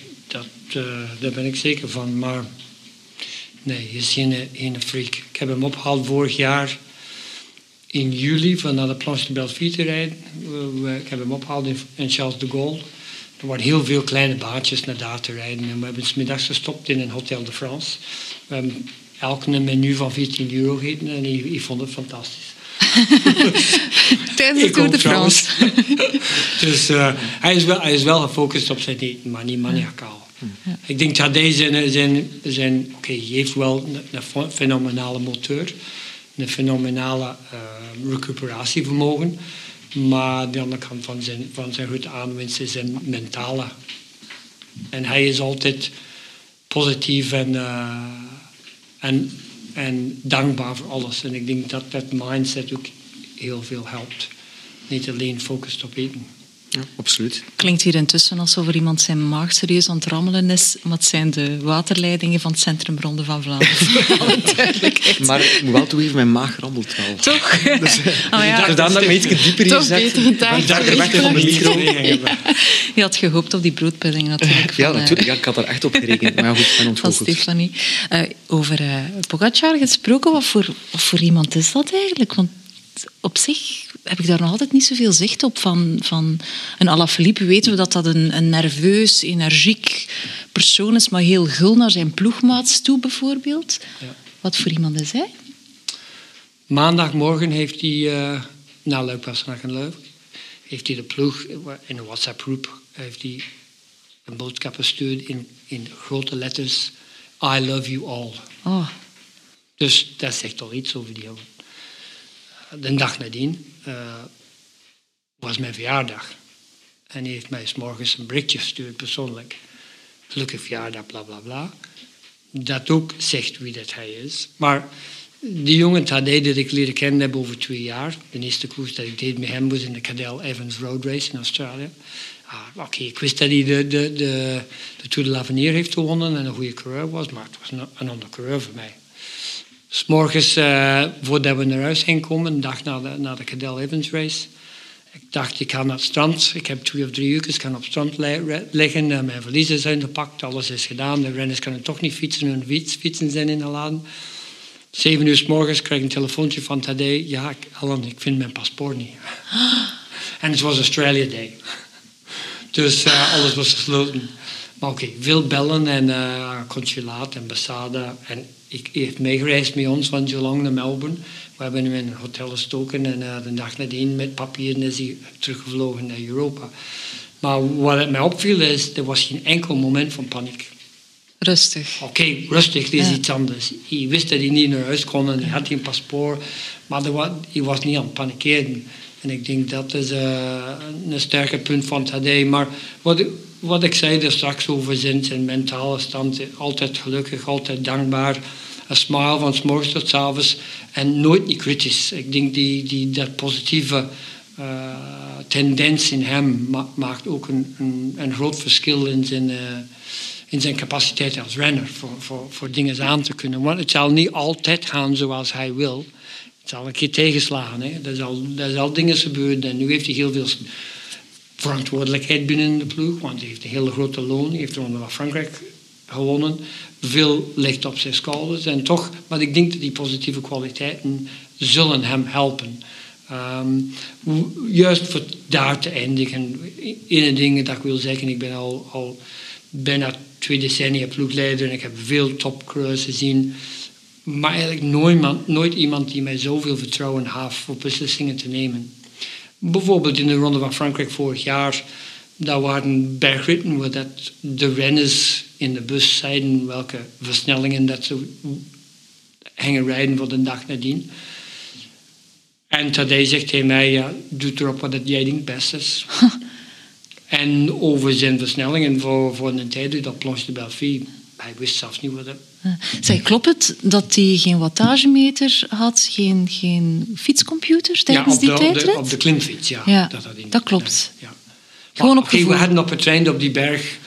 eh, daar ben ik zeker van. Maar nee, hij is geen, geen freak. Ik heb hem opgehaald vorig jaar in juli van naar de Planche de Belleville te rijden. Ik heb hem opgehaald in, in Charles de Gaulle. Er waren heel veel kleine baantjes naar daar te rijden. En we hebben 's middags gestopt in een Hotel de France. We hebben elk een menu van 14 euro gegeten en ik, ik vond het fantastisch. Tijdens de Tour de. France. dus eh, hij, is wel, hij is wel gefocust op zijn eten, maar niet maniacaal. Ik denk dat hij zijn, zijn, oké, hij heeft wel een, fenomenale motor, een fenomenale eh, recuperatievermogen, maar de andere kant van zijn, van zijn grote aanwinst is zijn mentale. En hij is altijd positief en, eh, en, en dankbaar voor alles. En ik denk dat dat mindset ook heel veel helpt. Niet alleen focust op eten. Ja, absoluut. Klinkt hier intussen alsof er iemand zijn maag serieus aan het rammelen is, het zijn de waterleidingen van het Centrum Ronde van Vlaanderen. Duidelijkheid. Maar ik moet wel toegeven, mijn maag rammelt wel. Toch? Dus, Ah, ja. dus dat ik me iets dieper Toch zet. beter een taart. Ik dacht er weg van de micro. Je had gehoopt op die broodpudding natuurlijk. Ja, van, eh, natuurlijk. Ja, ik had er echt op gerekend. Maar goed, ik ben van ontgoocheld. Stefanie. Eh, over uh, Pogacar gesproken, wat voor, wat voor iemand is dat eigenlijk? Want op zich heb ik daar nog altijd niet zoveel zicht op. Van, van een Alaphilippe weten we dat dat een, een nerveus, energiek persoon is, maar heel gul naar zijn ploegmaats toe bijvoorbeeld. Ja. Wat voor iemand is hij? Maandagmorgen heeft hij, eh na Luik Bastenaak en Leuven, heeft hij de ploeg in een WhatsApp-groep heeft hij een boodschap gestuurd in, in grote letters. I love you all. Oh, Dus dat zegt al iets over die jongen. De dag nadien eh, was mijn verjaardag. En hij heeft mij 's morgens een berichtje gestuurd, persoonlijk. Gelukkig verjaardag, bla bla bla. Dat ook zegt wie dat hij is. Maar die jongen Tadej dat ik leren kennen heb over twee jaar. De eerste koers dat ik deed met hem was in de Cadel Evans Road Race in Australië. Ah, Oké, ik wist dat hij de, de, de, de Tour de l'Avenir heeft gewonnen en een goede coureur was, maar het was een, een andere coureur voor mij. S morgens, eh, voordat we naar huis gingen komen, een dag na de, na de Cadel Evans race, ik dacht, ik ga naar het strand. Ik heb twee of drie uur, ik kan op het strand liggen. Eh, mijn valiezen zijn gepakt, alles is gedaan. De renners kunnen toch niet fietsen, hun fiets, fietsen zijn in de laden. Zeven uur s morgens krijg ik een telefoontje van Tadej. Ja, Alan, ik vind mijn paspoort niet. En het was Australia Day. Dus eh, alles was gesloten. Maar oké, veel bellen en eh, consulaat en ambassade. En ik hij heeft meegereisd met ons van Geelong naar Melbourne. We hebben hem in een hotel gestoken en eh, de dag nadien met papieren is hij teruggevlogen naar Europa. Maar wat het mij opviel is, er was geen enkel moment van paniek. rustig. Oké, rustig, dit is Ja. iets anders. Hij wist dat hij niet naar huis kon en hij had geen paspoort, maar hij was niet aan het panikeren. En ik denk dat is eh, een sterke punt van Tadej. Maar wat, wat ik zei er straks over zijn, mentale stand, altijd gelukkig, altijd dankbaar. Een smile van 's morgens tot 's avonds en nooit niet kritisch. Ik denk die, die, dat positieve eh, tendens in hem ma- maakt ook een, een, een groot verschil in zijn, eh, in zijn capaciteit als renner voor, voor, voor dingen aan te kunnen. Want het zal niet altijd gaan zoals hij wil. Het zal een keer tegenslagen. Hè. Er, zal, er dingen gebeuren. En nu heeft hij heel veel verantwoordelijkheid binnen de ploeg, want hij heeft een hele grote loon. Hij heeft de Ronde Frankrijk gewonnen. Veel ligt op zijn schouders. En toch, maar ik denk dat die positieve kwaliteiten zullen hem helpen. Ehm, juist voor daar te eindigen. Ene ding dat ik wil zeggen, ik ben al, al bijna twee decennia ploegleider en ik heb veel topcoureurs gezien. Maar eigenlijk nooit, nooit iemand die mij zoveel vertrouwen heeft voor beslissingen te nemen. Bijvoorbeeld in de Ronde van Frankrijk vorig jaar, daar waren bergritten waar dat de renners in de bus zeiden welke versnellingen dat ze gingen rijden voor de dag nadien. En Tadej zegt tegen mij, ja, doe erop wat jij denkt best is. en over zijn versnellingen voor, voor een tijd dat Planche de Belleville, hij wist zelfs niet wat dat... Eh, Zeg, klopt het dat hij geen wattagemeter had, geen, geen fietscomputer tijdens die de, op de, tijdrit? op de klimfiets, ja. Ja, dat, had hij dat klopt. Ja, ja. Gewoon Maar, op gevoel. We hadden op het trein op die berg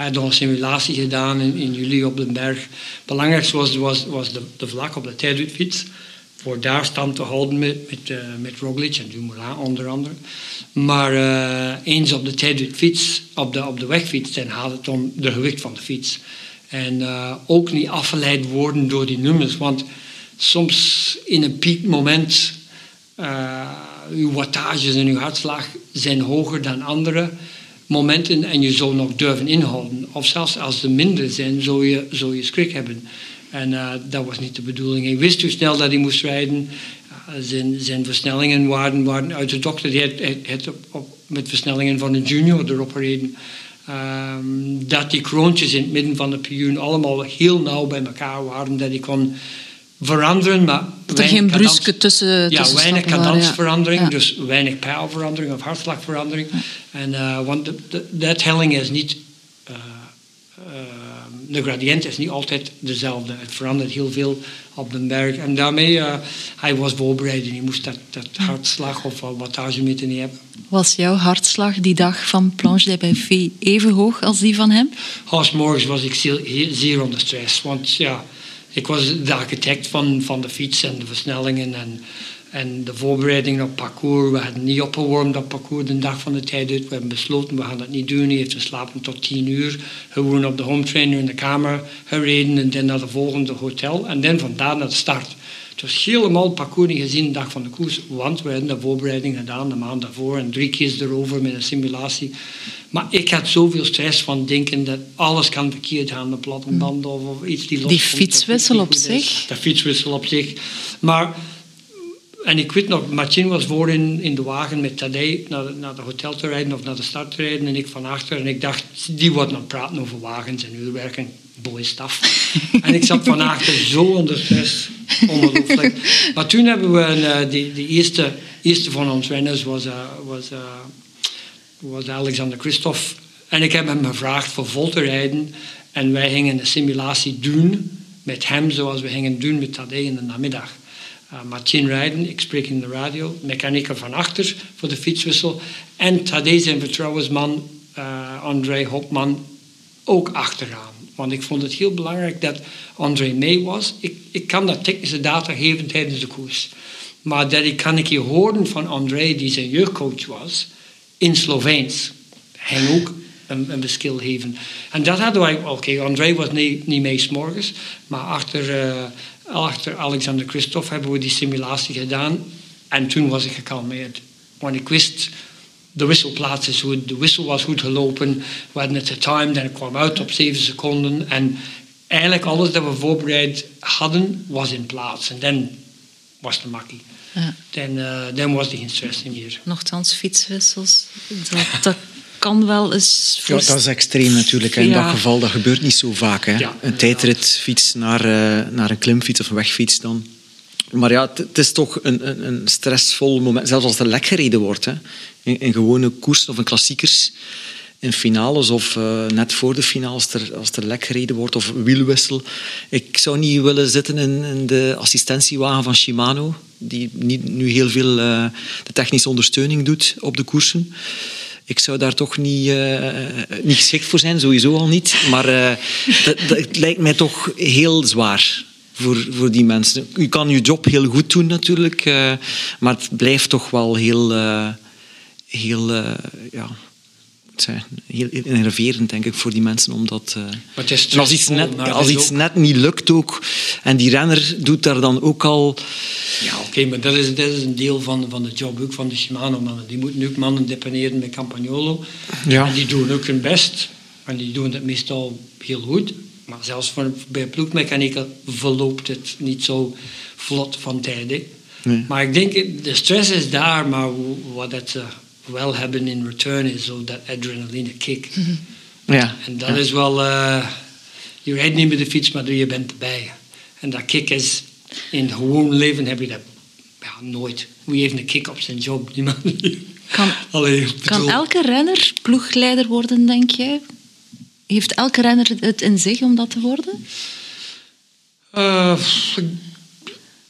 hij had een simulatie gedaan in, in juli op de berg. Het belangrijkste was, was, was de, de vlak op de tijdritfiets. Voor daar stand te houden met, met, uh, met Roglic en Dumoulin onder andere. Maar uh, eens op de tijdritfiets, op de, op de wegfiets, dan gaat het om de gewicht van de fiets. En uh, ook niet afgeleid worden door die nummers. Want soms in een piekmoment Uh, uw wattages en uw hartslag zijn hoger dan andere momenten en je zou nog durven inhouden. Of zelfs als ze minder zijn, zou je, zou je schrik hebben. En uh, dat was niet de bedoeling. Ik wist hoe snel dat hij moest rijden. Zijn, zijn versnellingen waren, waren uit de dokter. Die had, op, op, met versnellingen van een junior erop gereden. Um, dat die kroontjes in het midden van de pioen allemaal heel nauw bij elkaar waren. Dat ik kon veranderen, maar... Dat er geen bruske tussen, Ja, weinig cadencverandering, ja. dus weinig pijlverandering of hartslagverandering. Ja. En, uh, want de, de, de helling is niet... Uh, uh, de gradient is niet altijd dezelfde. Het verandert heel veel op de berg. En daarmee, uh, hij was voorbereid en hij moest dat, dat hartslag of wattagemeter niet hebben. Was jouw hartslag die dag van Planche de Buffet even hoog als die van hem? Als morgens was ik zeer, zeer onder stress. Want ja, ik was de architect van, van de fiets en de versnellingen en, en de voorbereidingen op parcours. We hadden niet opgewarmd op parcours de dag van de tijd uit. We hebben besloten, we gaan dat niet doen. Hij heeft geslapen tot tien uur. Gewoon op de home trainer in de kamer gereden en dan naar de volgende hotel. En dan vandaar naar de start. Het was helemaal parcours niet gezien de dag van de koers, want we hadden de voorbereiding gedaan de maand daarvoor en drie keer erover met een simulatie. Maar ik had zoveel stress van denken dat alles kan verkeerd gaan, de platte band of, of iets die los Die fietswissel op zich? De fietswissel op zich. Maar, en ik weet nog, Martin was voor in, in de wagen met Tadej naar, naar de hotel te rijden of naar de stad te rijden en ik van achter. En ik dacht, die wordt nog praten over wagens en uurwerken. Boy stuff. en ik zat van achter zo onder stress. Ongelooflijk. maar toen hebben we, uh, die, die eerste, eerste van ons renners was, uh, was uh, was Alexander Christophe. En ik heb hem gevraagd voor vol te rijden. En wij gingen een simulatie doen met hem zoals we gingen doen met Tadej in de namiddag. Uh, Martin rijden, ik spreek in de radio, mechanieker van achter voor de fietswissel. En Tadej zijn vertrouwensman, uh, André Hopman, ook achteraan. Want ik vond het heel belangrijk dat André mee was. Ik, ik kan dat technische data geven tijdens de koers. Maar dat ik kan ik je horen van André, die zijn jeugdcoach was in Sloveens. Hij ook een, een verschil geven. En dat hadden wij, oké, okay, André was niet, niet mee s'morgens, maar achter, uh, achter Alexander Christophe hebben we die simulatie gedaan. En toen was ik gekalmeerd. Want ik wist, de wisselplaats is goed, de wissel was goed gelopen. We hadden het getimed en ik kwam uit op 7 seconden. En eigenlijk alles dat we voorbereid hadden, was in plaats. En dan was de makkie. Ja. Dan, uh, dan was die geen stress meer. Nochtans, fietswissels, dat, dat kan wel eens... Ja, dat is extreem natuurlijk. In dat geval, dat gebeurt niet zo vaak. Hè. Ja, een tijdritfiets naar, uh, naar een klimfiets of een wegfiets dan. Maar ja, het is toch een, een, een, stressvol moment. Zelfs als er lek gereden wordt. Hè. In, in gewone koers of in klassiekers in finales of uh, net voor de finale als er, als er lek gereden wordt of wielwissel. Ik zou niet willen zitten in, in de assistentiewagen van Shimano, die niet, nu heel veel uh, de technische ondersteuning doet op de koersen. Ik zou daar toch niet, uh, niet geschikt voor zijn, sowieso al niet. Maar dat, dat, het lijkt mij toch heel zwaar voor, voor die mensen. U kan uw job heel goed doen natuurlijk, maar het blijft toch wel heel... heel ja, zijn heel enerverend, denk ik, voor die mensen. Omdat, uh, als iets, net, als iets net niet lukt ook, en die renner doet daar dan ook al... Ja, oké, okay, maar dat is, dat is een deel van, van de job ook van de Shimano-mannen. Die moeten ook mannen deponeren met Campagnolo. Ja. En die doen ook hun best. En die doen het meestal heel goed. Maar zelfs voor, bij ploegmechanieken verloopt het niet zo vlot van tijden. Nee. Maar ik denk, de stress is daar, maar wat het wel hebben in return is zo dat adrenaline kick. Ja. En dat ja. is wel, uh, je rijdt niet met de fiets, maar je bent erbij. En dat kick is, in het gewoon leven heb je dat ja, nooit. Wie heeft een kick op zijn job? Niemand. Kan, Allee, kan elke renner ploegleider worden, denk jij? Heeft elke renner het in zich om dat te worden? Uh,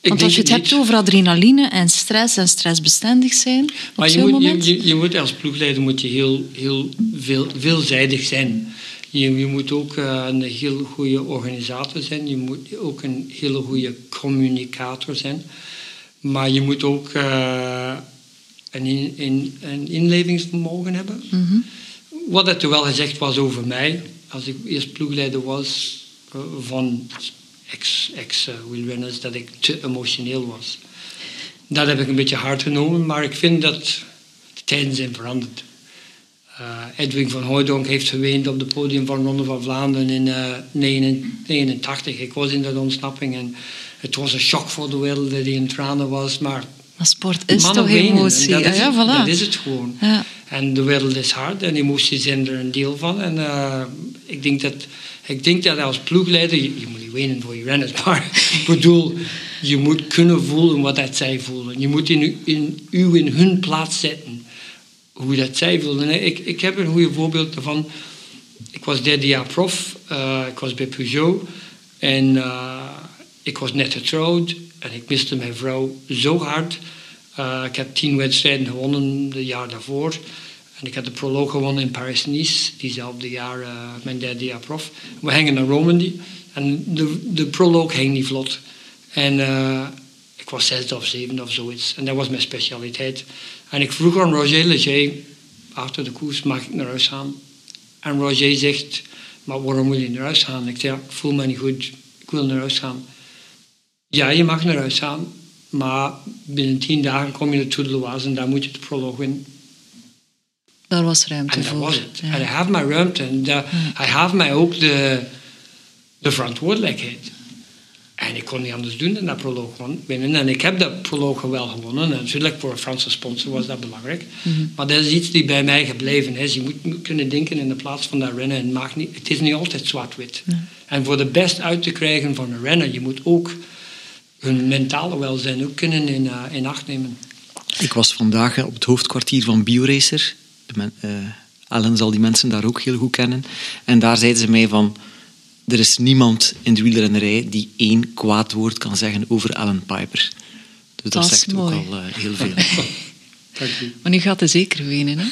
want als je het hebt over adrenaline en stress en stressbestendig zijn, maar je moet, moment... je, je, moet als ploegleider moet je heel, heel veel, veelzijdig zijn. Je, je moet ook uh, een heel goede organisator zijn. Je moet ook een hele goede communicator zijn. Maar je moet ook uh, een, in, in, een inlevingsvermogen hebben. Mm -hmm. Wat er wel gezegd was over mij, als ik eerst ploegleider was uh, van ex-wielrenners ex, dat ik te emotioneel was. Dat heb ik een beetje hard genomen, maar ik vind dat de tijden zijn veranderd. Uh, Edwin van Hooydonk heeft geweend op het podium van Ronde van Vlaanderen in uh, 1989. Ik was in dat ontsnapping en het was een shock voor de wereld dat hij in tranen was. Maar, maar sport is toch emotie? Dat, is, ja, voilà. dat is het gewoon. Ja. En de wereld is hard en emoties zijn er een deel van. En uh, ik, denk dat, ik denk dat als ploegleider, je, moet niet wenen voor je renners, maar ik bedoel, je moet kunnen voelen wat dat zij voelen. Je moet in, in, u in hun plaats zetten, hoe dat zij voelen. Ik, ik heb een goede voorbeeld daarvan. Ik was derde jaar prof, uh, ik was bij Peugeot en uh, ik was net getrouwd en ik miste mijn vrouw zo hard. Uh, ik heb tien wedstrijden gewonnen het jaar daarvoor. En ik had de proloog gewonnen in Paris-Nice, diezelfde jaar, uh, mijn derde jaar prof. We gingen naar Romandy en de, de proloog ging niet vlot. En uh, ik was zesde of zevende of zoiets. En dat was mijn specialiteit. En ik vroeg aan Roger Leger, achter de koers, mag ik naar huis gaan? En Roger zegt, maar waarom wil je naar huis gaan? Ik zeg, ik voel me niet goed, ik wil naar huis gaan. Ja, je mag naar huis gaan, maar binnen tien dagen kom je naar Tour de Loise en daar moet je de proloog winnen. Daar was ruimte en voor. dat was het. Ja. En hij heeft mij ruimte. En hij heeft mij ook de, de verantwoordelijkheid. En ik kon niet anders doen dan dat proloog winnen. En ik heb dat proloog wel gewonnen. En natuurlijk voor een Franse sponsor was dat belangrijk. Mm -hmm. Maar dat is iets die bij mij gebleven is. Je moet kunnen denken in de plaats van dat rennen. Het, mag niet, het is niet altijd zwart-wit. En voor de best uit te krijgen van een renner, je moet ook hun mentale welzijn ook kunnen in, uh, in acht nemen. Ik was vandaag op het hoofdkwartier van BioRacer. Men, uh, Ellen zal die mensen daar ook heel goed kennen. En daar zeiden ze mij van... Er is niemand in de wielrennerij die één kwaad woord kan zeggen over Alan Piper. Dus dat, dat zegt mooi. ook al uh, heel veel. maar nu gaat hij zeker wenen, hè?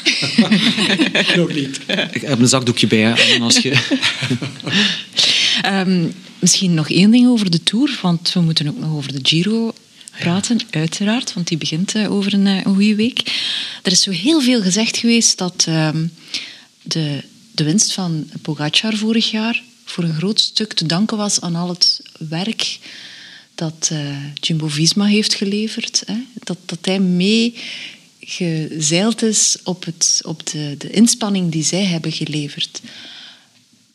Nog niet. Ik heb een zakdoekje bij, hè, als je... um, misschien nog één ding over de Tour, want we moeten ook nog over de Giro praten, uiteraard, want die begint uh, over een, uh, een goede week. Er is zo heel veel gezegd geweest dat uh, de, de winst van Pogacar vorig jaar voor een groot stuk te danken was aan al het werk dat uh, Jumbo-Visma heeft geleverd. Hè? Dat, dat hij mee gezeild is op, het, op de, de inspanning die zij hebben geleverd.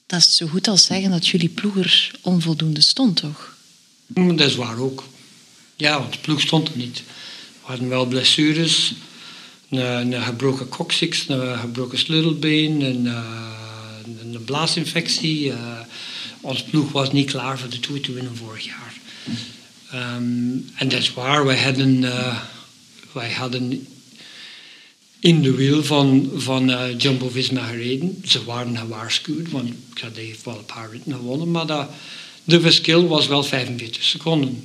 Dat is zo goed als zeggen dat jullie ploeg er onvoldoende stond, toch? Dat is waar ook. Ja, want de ploeg stond er niet. We hadden wel blessures, een, een gebroken coccyx, een gebroken sleutelbeen, een, een blaasinfectie. Uh, ons ploeg was niet klaar voor de Tour te winnen vorig jaar. Um, en dat is waar, wij hadden, uh, wij hadden in de wiel van, van uh, Jumbo-Visma gereden. Ze waren gewaarschuwd, want Cade heeft wel een paar ritten gewonnen, maar dat, de verschil was wel 45 seconden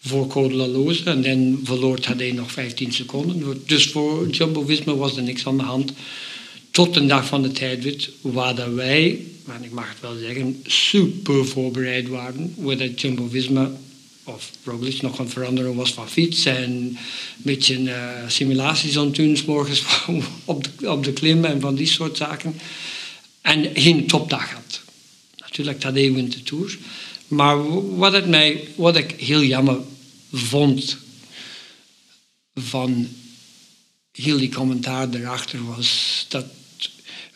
voor Code Laloze en dan verloor hij nog 15 seconden. Dus voor Jumbo-Visma was er niks aan de hand tot de dag van de tijdrit, waar wij, en ik mag het wel zeggen, super voorbereid waren. Waar dat Jumbo-Visma of Roglic nog aan veranderen was van fiets en een beetje uh, simulaties aan 's morgens op de, op de klim en van die soort zaken. En geen topdag had. Natuurlijk, dat even de Tour. Maar wat, het mij, wat ik heel jammer vond van heel die commentaar erachter was dat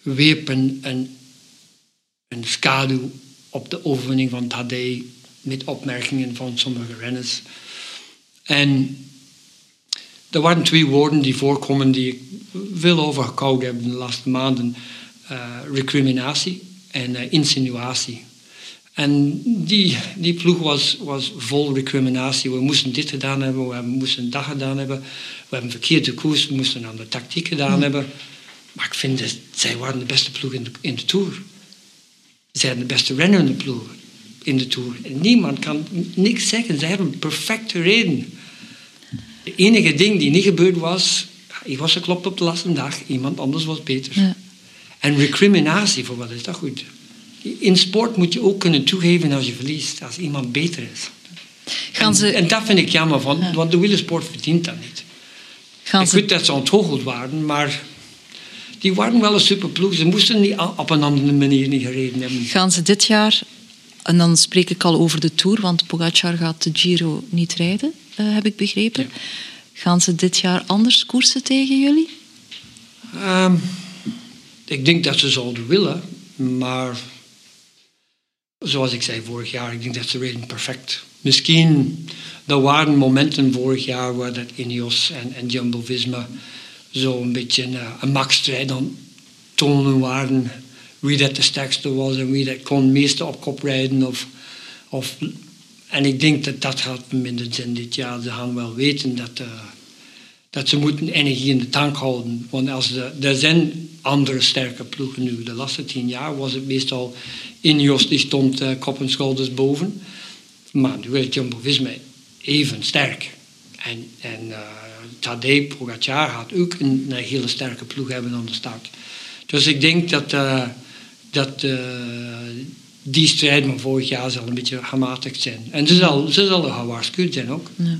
wierp een, een, een schaduw op de overwinning van Tadej met opmerkingen van sommige renners. En er waren twee woorden die voorkomen die ik veel overgekoud heb in de laatste maanden. Uh, recriminatie en uh, insinuatie. En die, die ploeg was, was vol recriminatie. We moesten dit gedaan hebben, we moesten dat gedaan hebben. We hebben verkeerde koers, we moesten een andere tactiek gedaan mm. hebben. Maar ik vind dat zij waren de beste ploeg in de, in de Tour. Zij zijn de beste renner in de ploeg in de Tour. Niemand kan niks zeggen. Ze hebben perfect gereden. De enige ding die niet gebeurd was... Ik was geklopt op de laatste dag. Iemand anders was beter. Ja. En recriminatie, voor wat is dat goed? In sport moet je ook kunnen toegeven als je verliest. Als iemand beter is. Gaan ze... en, en dat vind ik jammer, van, Ja. want de wielersport verdient dat niet. Gaan Ik ze... weet dat ze ontgoocheld waren, maar die waren wel een superploeg. Ze moesten niet op een andere manier niet gereden hebben. Gaan ze dit jaar, en dan spreek ik al over de Tour, want Pogacar gaat de Giro niet rijden. eh, heb ik begrepen. Gaan ze dit jaar anders koersen tegen jullie? Ehm, ik denk dat ze zouden willen, maar zoals ik zei vorig jaar, ik denk dat ze reden perfect. Misschien, er waren momenten vorig jaar waar dat Ineos en, en Jumbo-Visma zo een beetje een, een machtsstrijd aan tonen waren. Wie dat de sterkste was en wie dat kon het op kop rijden. Of, of, en ik denk dat dat gaat minder dit jaar. Ze gaan wel weten dat, uh, dat ze moeten energie in de tank houden. Want als de, er zijn andere sterke ploegen nu. De laatste tien jaar was het meestal Ineos die stond uh, kop en schouders boven. Maar nu is Jumbo-Visma even sterk. En, en uh, Tadej Pogacar gaat ook een, hele sterke ploeg hebben aan de start. Dus ik denk dat, dat uh, die strijd van vorig jaar zal een beetje gematigd zijn. En ze zal, ze zal gewaarschuwd zijn ook. Ja.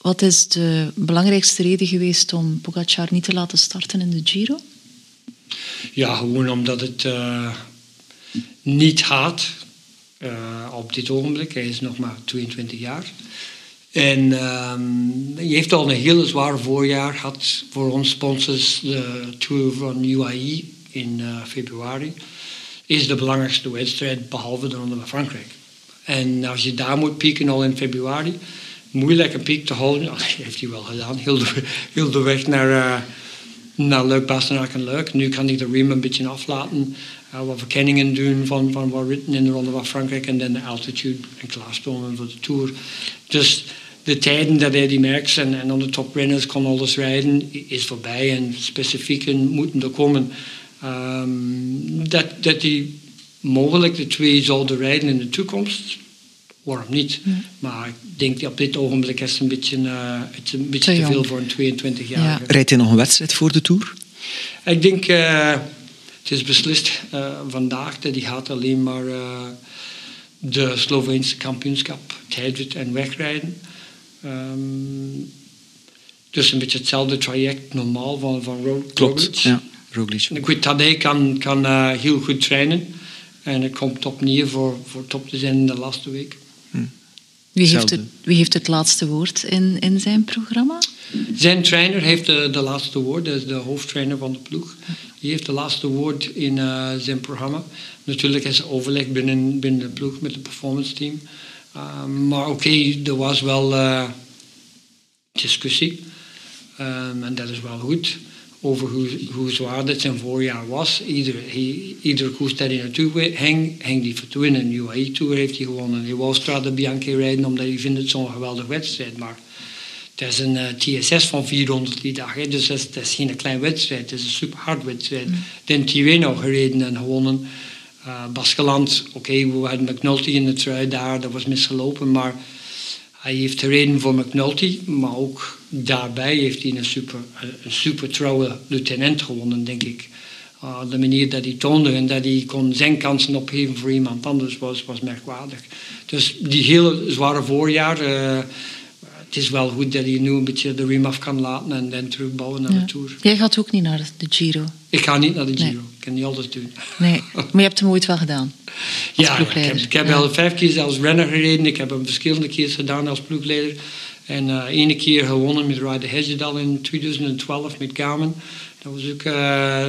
Wat is de belangrijkste reden geweest om Pogacar niet te laten starten in de Giro? Ja, gewoon omdat het niet gaat uh, op dit ogenblik. Hij is nog maar 22 jaar. En um, hij heeft al een heel zwaar voorjaar gehad voor ons sponsors. De Tour van UAE in uh, februari is de belangrijkste wedstrijd behalve de Ronde van Frankrijk. En als je daar moet pieken al in februari, moeilijk een piek te houden. Dat heeft hij wel gedaan, heel de, heel de weg naar, uh, naar Leuk, Bastenaak en Leuk. Nu kan hij de riem een beetje aflaten uh, wat verkenningen doen van, van wat ritten in de Ronde van Frankrijk en dan de altitude en klaarstomen voor de Tour. Dus de tijden dat hij die Merckx en, en de toprenners kon alles rijden, is voorbij en specifieken moeten er komen. Um, dat, dat die mogelijk de twee zouden rijden in de toekomst, waarom niet? Ja. Maar ik denk dat op dit ogenblik is het een beetje, uh, het is een beetje te, te veel voor een 22-jarige. Ja. Rijdt hij nog een wedstrijd voor de Tour? Ik denk... Uh, het is beslist uh, vandaag dat hij gaat alleen maar uh, de Sloveense kampioenschap tijdrit en wegrijden. Um, dus een beetje hetzelfde traject normaal van, van Roglic. Klopt, ja. Roglic. Ik weet, Tadej kan, kan uh, heel goed trainen. En hij komt opnieuw voor, voor top te zijn in de laatste week. Hm. Wie, heeft het, wie heeft het laatste woord in, in zijn programma? Zijn trainer heeft de, de laatste woord, dat is de hoofdtrainer van de ploeg. Die heeft de laatste woord in uh, zijn programma. Natuurlijk is er overleg binnen, binnen de ploeg met het performance team. Uh, maar oké, okay, er was wel uh, discussie. Um, en dat is wel goed. Over hoe, hoe zwaar dit zijn voorjaar was. Ieder, hij, koers dat hij naartoe ging, ging die voor in. Een UAE Tour heeft hij gewonnen. Hij wou Strade Bianchi rijden omdat hij vindt het zo'n geweldige wedstrijd. Maar het is een uh, TSS van 400 die dag, hè, dus dat is, geen klein wedstrijd. Het is een super hard wedstrijd. Mm. Den Tirreno gereden en gewonnen. Uh, Baskeland, oké, okay, we hadden McNulty in de trui daar, dat was misgelopen, maar hij heeft gereden voor McNulty, maar ook daarbij heeft hij een super, een super trouwe luitenant gewonnen, denk ik. Uh, de manier dat hij toonde en dat hij kon zijn kansen opgeven voor iemand anders was, was merkwaardig. Dus die hele zware voorjaar, uh, het is wel goed dat hij nu een beetje de riem af kan laten en dan terugbouwen naar ja. de Tour. Jij gaat ook niet naar de Giro? Ik ga niet naar de Giro. Nee. Ik kan niet alles doen. Nee, maar je hebt hem ooit wel gedaan? ja, ik heb, ik heb ja. al vijf keer als renner gereden. Ik heb hem verschillende keren gedaan als ploegleider. En uh, ene keer gewonnen met Ryder Hesjedal in 2012 met Garmin. Dat was ook uh,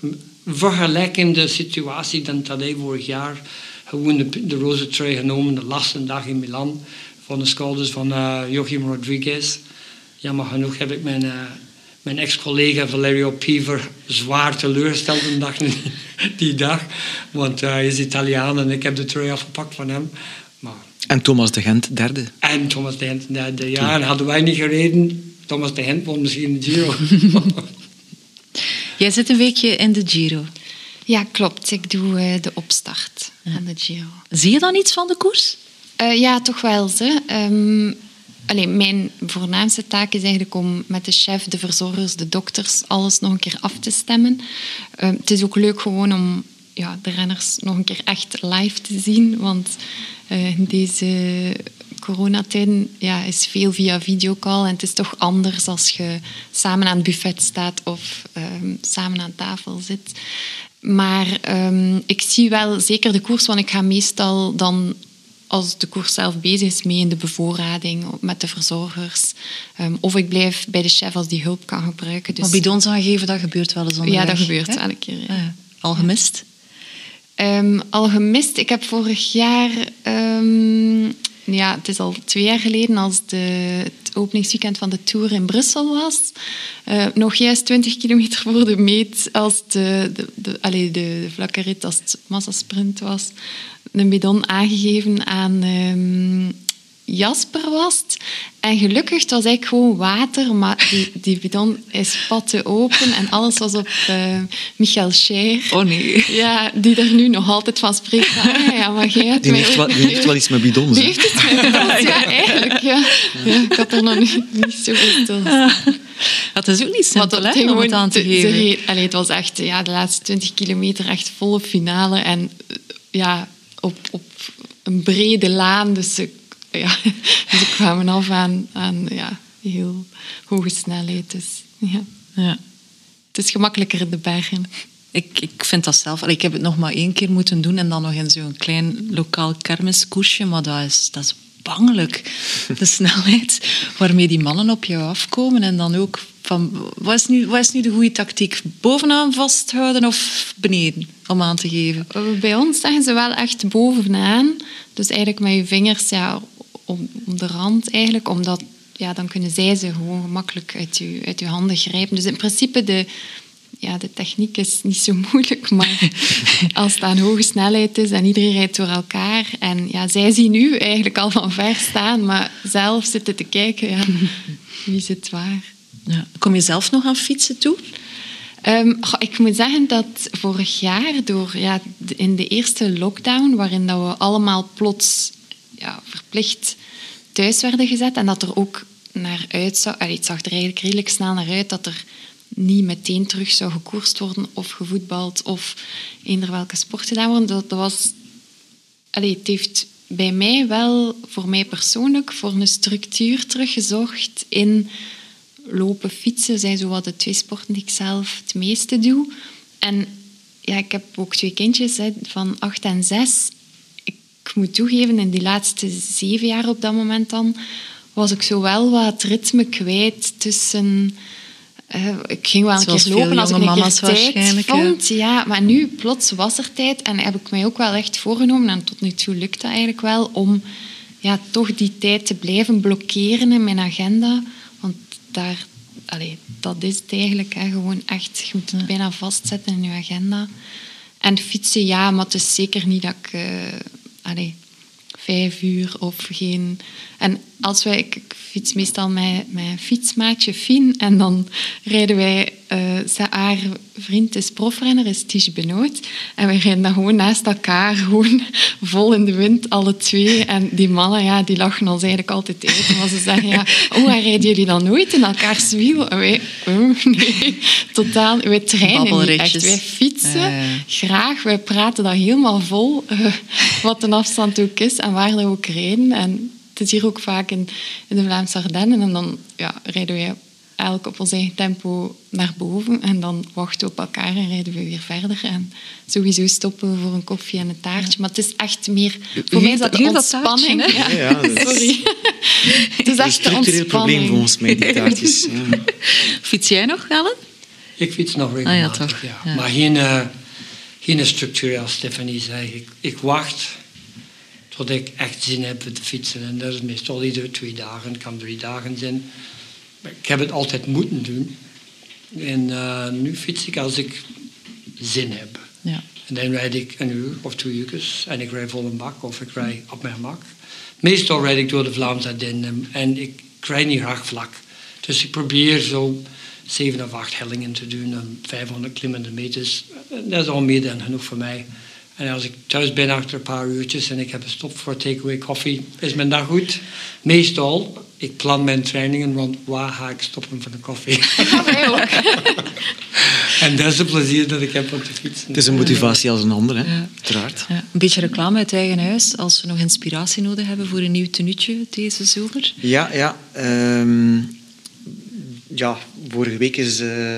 een vergelijkende situatie dan Tadej vorig jaar. Gewoon de, de roze trui genomen, de laatste dag in Milan van de schouders van uh, Joachim Rodriguez. Jammer genoeg heb ik mijn, uh, mijn ex-collega Valerio Piver zwaar teleurgesteld die dag, die dag. Want uh, hij is Italiaan en ik heb de trui afgepakt van hem. Maar, en Thomas de Gent derde. En Thomas de Gent derde, ja. En hadden wij niet gereden, Thomas de Gent won misschien de Giro. Jij zit een weekje in de Giro. Ja, klopt. Ik doe de opstart aan de Giro. Zie je dan iets van de koers? Uh, ja, toch wel. Ze. Um, mijn voornaamste taak is eigenlijk om met de chef, de verzorgers, de dokters, alles nog een keer af te stemmen. Uh, het is ook leuk gewoon om ja, de renners nog een keer echt live te zien. Want uh, in deze coronatijden ja, is veel via videocall. En het is toch anders als je samen aan het buffet staat of um, samen aan tafel zit. Maar um, ik zie wel zeker de koers, want ik ga meestal dan als de koers zelf bezig is, mee in de bevoorrading met de verzorgers. Ehm, of ik blijf bij de chef als die hulp kan gebruiken. Dus, Maar bidons aangeven, dat gebeurt wel eens onderweg. ja, dat gebeurt hè? elke keer. ja. Ah, ja. Al gemist? Ehm, al gemist. Ik heb vorig jaar, ehm, ja, het is al twee jaar geleden, als de, het openingsweekend van de Tour in Brussel was. eh, nog juist 20 kilometer voor de meet, als de, de, de, allee, de, de vlakke rit, als het massasprint was, een bidon aangegeven aan ehm, Jasper was het. En gelukkig, het was eigenlijk gewoon water, maar die, die bidon is spatte open en alles was op eh, Michael Scher. Oh nee. Ja, die er nu nog altijd van spreekt. Ah, ja, maar jij hebt Die mij heeft, wel, die heeft wel iets met bidons. Die heeft iets met bidons, ja, eigenlijk. Ja. Ja, ik had er nog niet, niet zo bij stil. Dat is ook niet simpel, hè, om het gewoon aan te geven. allee, het was echt ja, de laatste 20 kilometer echt volle finale. En eh, ja, op, op een brede laan. Dus ze, ja, ze kwamen af aan, aan ja, heel hoge snelheid. Dus, ja. Ja. Het is gemakkelijker in de bergen. Ik, ik vind dat zelf... Ik heb het nog maar één keer moeten doen en dan nog in zo'n klein lokaal kermiskoersje, maar dat is, dat is bangelijk. De snelheid waarmee die mannen op jou afkomen en dan ook van... Wat is nu, wat is nu de goede tactiek? Bovenaan vasthouden of beneden? Om aan te geven. Bij ons zeggen ze wel echt bovenaan. Dus eigenlijk met je vingers ja, om, om de rand eigenlijk. Omdat ja, dan kunnen zij ze gewoon gemakkelijk uit je, uit je handen grijpen. Dus in principe de, ja, de techniek is niet zo moeilijk. Maar als het aan hoge snelheid is en iedereen rijdt door elkaar. En ja, zij zien u eigenlijk al van ver staan. Maar zelf zitten te kijken. Ja, wie het waar? Ja. Kom je zelf nog aan fietsen toe? Ehm, ik moet zeggen dat vorig jaar, door, ja, in de eerste lockdown, waarin dat we allemaal plots ja, verplicht thuis werden gezet en dat er ook naar uitzag, allee, het zag er eigenlijk redelijk snel naar uit dat er niet meteen terug zou gekoerst worden of gevoetbald of eender welke sport gedaan worden. Dat, dat was Allee, het heeft bij mij wel, voor mij persoonlijk, voor een structuur teruggezocht in lopen, fietsen. zijn zo wat de twee sporten die ik zelf het meeste doe. En ja, ik heb ook twee kindjes hè, van acht en zes. Ik moet toegeven, in die laatste zeven jaar op dat moment dan, was ik zo wel wat ritme kwijt tussen... eh, ik ging wel een Zoals keer lopen als ik een keer tijd vond. Ja, maar nu plots was er tijd en heb ik mij ook wel echt voorgenomen, en tot nu toe lukt dat eigenlijk wel, om ja, toch die tijd te blijven blokkeren in mijn agenda. Daar, allee, dat is het eigenlijk. Hè, gewoon echt, je moet het bijna vastzetten in je agenda. En fietsen, ja, maar het is zeker niet dat ik... eh, allee, vijf uur of geen... En als wij... Ik fiets meestal met mijn fietsmaatje Fien en dan rijden wij... ze- haar vriend is profrenner, is Tige Benoot. En wij rijden dan gewoon naast elkaar, gewoon vol in de wind, alle twee. En die mannen, ja, die lachen ons eigenlijk altijd uit. Maar ze zeggen, ja, oh, waar rijden jullie dan nooit in elkaars wiel? En wij, oh, nee, totaal... Wij trainen niet echt. Wij fietsen graag. Wij praten dat helemaal vol, eh, wat de afstand ook is en waar we ook rijden. En het is hier ook vaak in, in de Vlaamse Ardennen. En dan ja, rijden wij elk op ons eigen tempo naar boven. En dan wachten we op elkaar en rijden we weer verder. En sowieso stoppen we voor een koffie en een taartje. Maar het is echt meer... Voor mij is dat de Hier dat taartje, ontspanning. hè? ja, Ja, ja, dat is- sorry. het is een echt structureel probleem volgens mij, die taartjes. Ja. Fiets jij nog, Ellen? Ik fiets nog Ah, ja, regelmatig, toch. ja. Ja. Maar geen, eh, geen structuur, als Stefanie zei. Ik, ik wacht tot ik echt zin heb te fietsen. En dat is meestal iedere twee dagen, kan drie dagen zijn. Maar ik heb het altijd moeten doen. En eh, nu fiets ik als ik zin heb. Ja. En dan rijd ik een uur of twee uur en ik rijd vol een bak of ik rijd op mijn gemak. Meestal rijd ik door de Vlaamse Ardennen en ik rijd niet graag vlak. Dus ik probeer zo zeven of acht hellingen te doen en 500 klimmende meters. Dat is al meer dan genoeg voor mij. En als ik thuis ben achter een paar uurtjes en ik heb een stop voor takeaway koffie, is mijn dag goed. Meestal, ik plan mijn trainingen rond waar ga ik stoppen voor de koffie. Ook. en dat is het plezier dat ik heb om te fietsen. Het is een motivatie als een ander, hè? Ja. uiteraard. Ja, een beetje reclame uit eigen huis als we nog inspiratie nodig hebben voor een nieuw tenuutje deze zomer. Ja, ja. ehm, ja, vorige week is eh,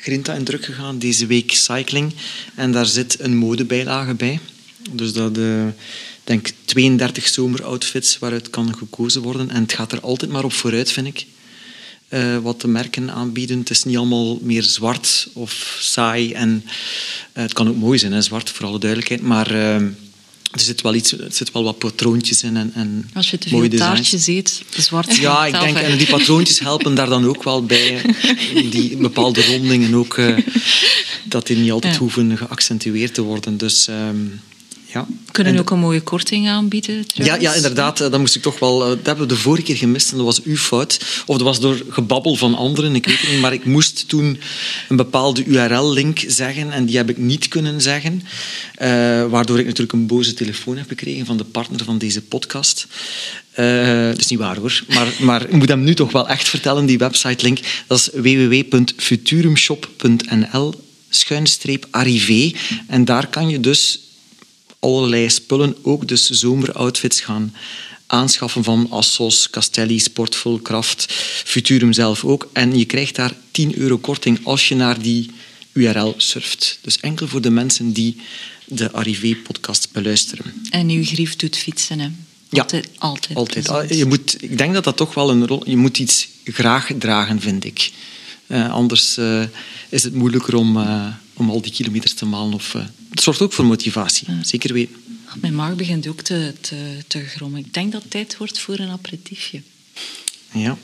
Grinta in druk gegaan, deze week cycling. En daar zit een modebijlage bij. Dus dat, eh, denk 32 zomeroutfits waaruit kan gekozen worden. En het gaat er altijd maar op vooruit, vind ik. Eh, wat de merken aanbieden. Het is niet allemaal meer zwart of saai. En eh, het kan ook mooi zijn, hè, zwart, voor alle duidelijkheid. Maar uh, er zit wel, iets, er zit wel wat patroontjes in. En, en Als je te mooie veel taartjes eet, zwart Ja, ik denk, en die patroontjes helpen daar dan ook wel bij. Die bepaalde rondingen ook, eh, dat die niet altijd Ja. hoeven geaccentueerd te worden. Dus ehm, ja. kunnen En ook een mooie korting aanbieden. ja, trouwens. ja, inderdaad. eh, Dat moest ik toch wel. eh, Dat hebben we de vorige keer gemist en dat was uw fout. Of dat was door gebabbel van anderen, ik weet het niet. Maar ik moest toen een bepaalde URL-link zeggen en die heb ik niet kunnen zeggen. Eh, waardoor ik natuurlijk een boze telefoon heb gekregen van de partner van deze podcast. Eh, dat is niet waar hoor. Maar, maar ik moet hem nu toch wel echt vertellen, die website-link. Dat is www.futurumshop.nl schuinstreep arrivé. En daar kan je dus allerlei spullen, ook dus zomeroutfits gaan aanschaffen van Assos, Castelli, Sportful, Kraft, Futurum zelf ook. En je krijgt daar 10 euro korting als je naar die URL surft. Dus enkel voor de mensen die de Arrivé-podcast beluisteren. En uw grief doet fietsen, hè? Ja. Altijd. Altijd. Ah, Je moet, ik denk dat dat toch wel een rol... Je moet iets graag dragen, vind ik. Eh, anders eh, is het moeilijker om, eh, om al die kilometers te malen. Of, het zorgt ook voor motivatie, zeker weten. Mijn maag begint ook te, te, te grommen. Ik denk dat het tijd wordt voor een aperitiefje. Ja.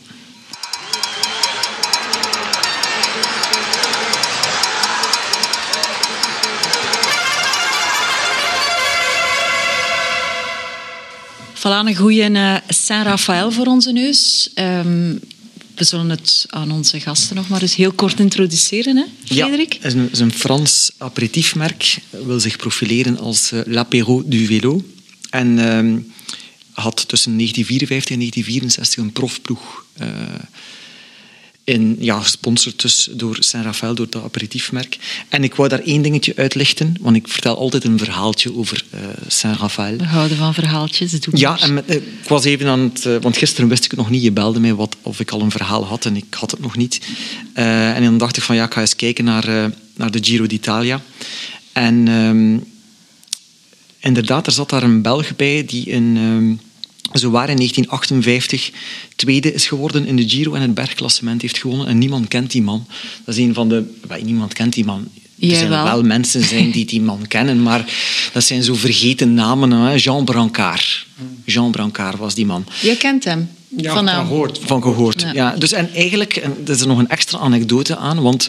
Voilà, een goede uh, Saint-Raphaël voor onze neus. Ehm, we zullen het aan onze gasten nog maar eens heel kort introduceren, hè, Frederik? Ja, het is een, Frans aperitiefmerk. wil zich profileren als uh, l'apéro du vélo. En ehm, had tussen 1954 en 1964 een profploeg. eh, in, ja, gesponsord dus door Saint-Raphaël, door dat aperitiefmerk. En ik wou daar één dingetje uitlichten, want ik vertel altijd een verhaaltje over uh, Saint-Raphaël. We houden van verhaaltjes. Doe Ja, en met, eh, ik was even aan het... eh, want gisteren wist ik het nog niet. Je belde mij wat, of ik al een verhaal had en ik had het nog niet. Eh, en dan dacht ik van ja, ik ga eens kijken naar, eh, naar de Giro d'Italia. En ehm, inderdaad, er zat daar een Belg bij die in... ehm, zo waar in 1958 tweede is geworden in de Giro en het bergklassement heeft gewonnen. En niemand kent die man. Dat is een van de... well, niemand kent die man. Er Jij zijn wel. wel mensen zijn die die man kennen, maar dat zijn zo vergeten namen. Hè? Jean Brancard. Jean Brancard was die man. Je kent hem? Ja, van van gehoord. Van gehoord. Ja. Ja. dus en eigenlijk, en er is er nog een extra anekdote aan, want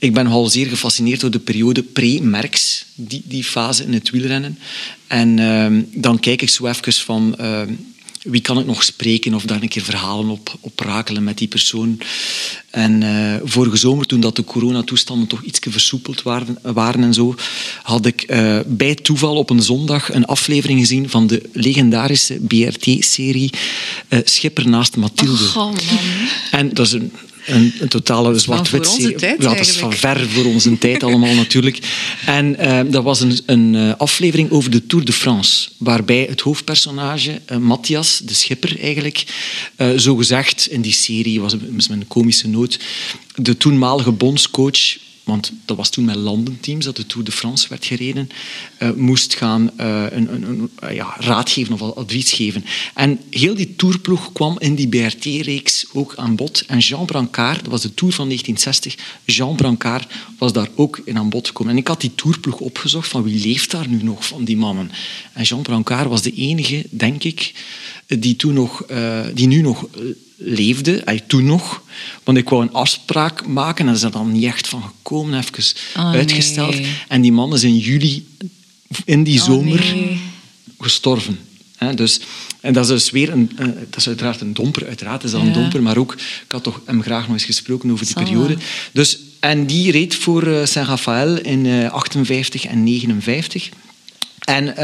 ik ben al zeer gefascineerd door de periode pre-Merks, die, die fase in het wielrennen. En ehm, dan kijk ik zo even van... ehm, wie kan ik nog spreken of daar een keer verhalen op, op rakelen met die persoon. En eh, vorige zomer, toen dat de coronatoestanden toch iets versoepeld waren, waren en zo, had ik eh, bij toeval op een zondag een aflevering gezien van de legendarische BRT-serie eh, Schipper naast Mathilde. Oh, man. En dat is een, een, een totale zwart-wit tijd ja, dat is van ver voor onze tijd allemaal natuurlijk. En eh, dat was een, een eh, aflevering over de Tour de France, waarbij het hoofdpersonage, eh, Matthias, de schipper eigenlijk, eh zogezegd in die serie, was een, een komische noot, de toenmalige bondscoach want dat was toen met landenteams dat de Tour de France werd gereden, eh, moest gaan eh, een, een, een, eh, ja, raad geven of advies geven. En heel die tourploeg kwam in die BRT-reeks ook aan bod. En Jean Brancard, dat was de Tour van 1960, Jean Brancard was daar ook in aan bod gekomen. En ik had die tourploeg opgezocht van wie leeft daar nu nog van die mannen. En Jean Brancard was de enige, denk ik, die, toen nog, die nu nog leefde, ay, toen nog. Want ik wou een afspraak maken en dat is er dan niet echt van gekomen, even Ah, uitgesteld. nee. En die man is in juli in die Oh, zomer nee. gestorven. Dus, en dat is dus weer een, eh, dat is uiteraard een domper, uiteraard is dat een domper, maar ook, ik had toch hem graag nog eens gesproken over die Zal periode. wel. Dus, en die reed voor eh, Saint-Raphaël in eh 58 en 59. En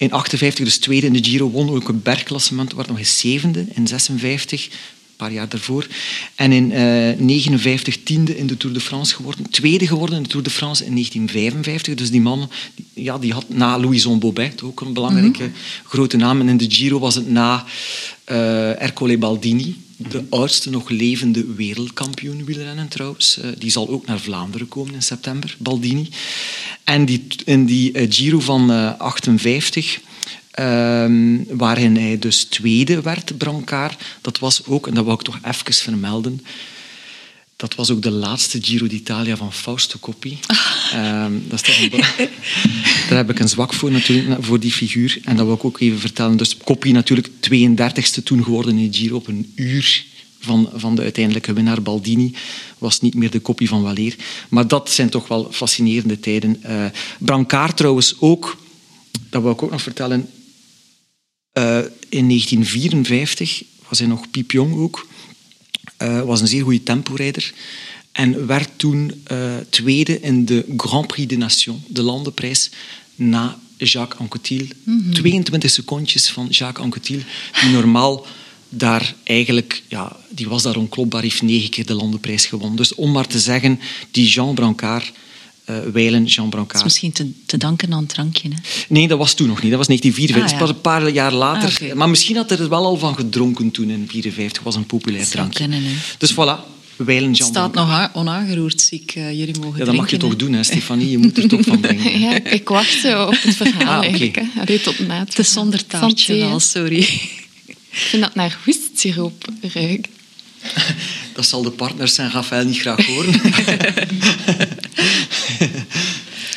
in 58 dus tweede in de Giro, won ook een bergklassement, werd nog eens zevende in 56, een paar jaar daarvoor. En in eh 59 tiende in de Tour de France geworden, tweede geworden in de Tour de France in 1955. Dus die man, ja, die had na Louison Bobet, ook een belangrijke grote naam. En in de Giro was het na eh Ercole Baldini, de oudste nog levende wereldkampioen wielrennen trouwens. Eh, die zal ook naar Vlaanderen komen in september, Baldini. En die, in die eh, Giro van eh, 58 ehm, waarin hij dus tweede werd, Brancard. Dat was ook, en dat wil ik toch even vermelden, dat was ook de laatste Giro d'Italia van Fausto Coppi. Ehm, dat is een Daar heb ik een zwak voor, natuurlijk, voor die figuur. En dat wil ik ook even vertellen. Dus Coppi natuurlijk 32e toen geworden in Giro op een uur van, van de uiteindelijke winnaar Baldini. Was niet meer de Coppi van Waleer. Maar dat zijn toch wel fascinerende tijden. Eh Brancard trouwens ook, dat wil ik ook nog vertellen. Eh, in 1954 was hij nog piepjong ook. Eh, was een zeer goede temporijder. En werd toen eh, tweede in de Grand Prix des Nations, de landenprijs, na Jacques Anquetil. 22 secondjes van Jacques Anquetil, die normaal daar eigenlijk, ja, die was daar onkloppbaar, heeft negen keer de landenprijs gewonnen. Dus om maar te zeggen, die Jean Brancard, eh wijlen Jean Dat is Brancard. misschien te, te danken aan het drankje. Hè? Nee, dat was toen nog niet. Dat was 1954. Ah, Dat was een paar jaar later. Ah. Maar misschien had hij er wel al van gedronken toen in 1954. was een populair drankje. Dus voilà, wijlen Het staat Brancard. nog onaangeroerd, zie ik. eh, jullie mogen Ja, dat mag je toch doen, hè, Stefanie? Je moet er toch van drinken. Ja, ik wacht op het verhaal Ah. Allee, tot na Het is zonder taartje wel, sorry. Ik vind dat naar hoestsiroop ruikt. Dat zal de partners zijn Rafael niet graag horen.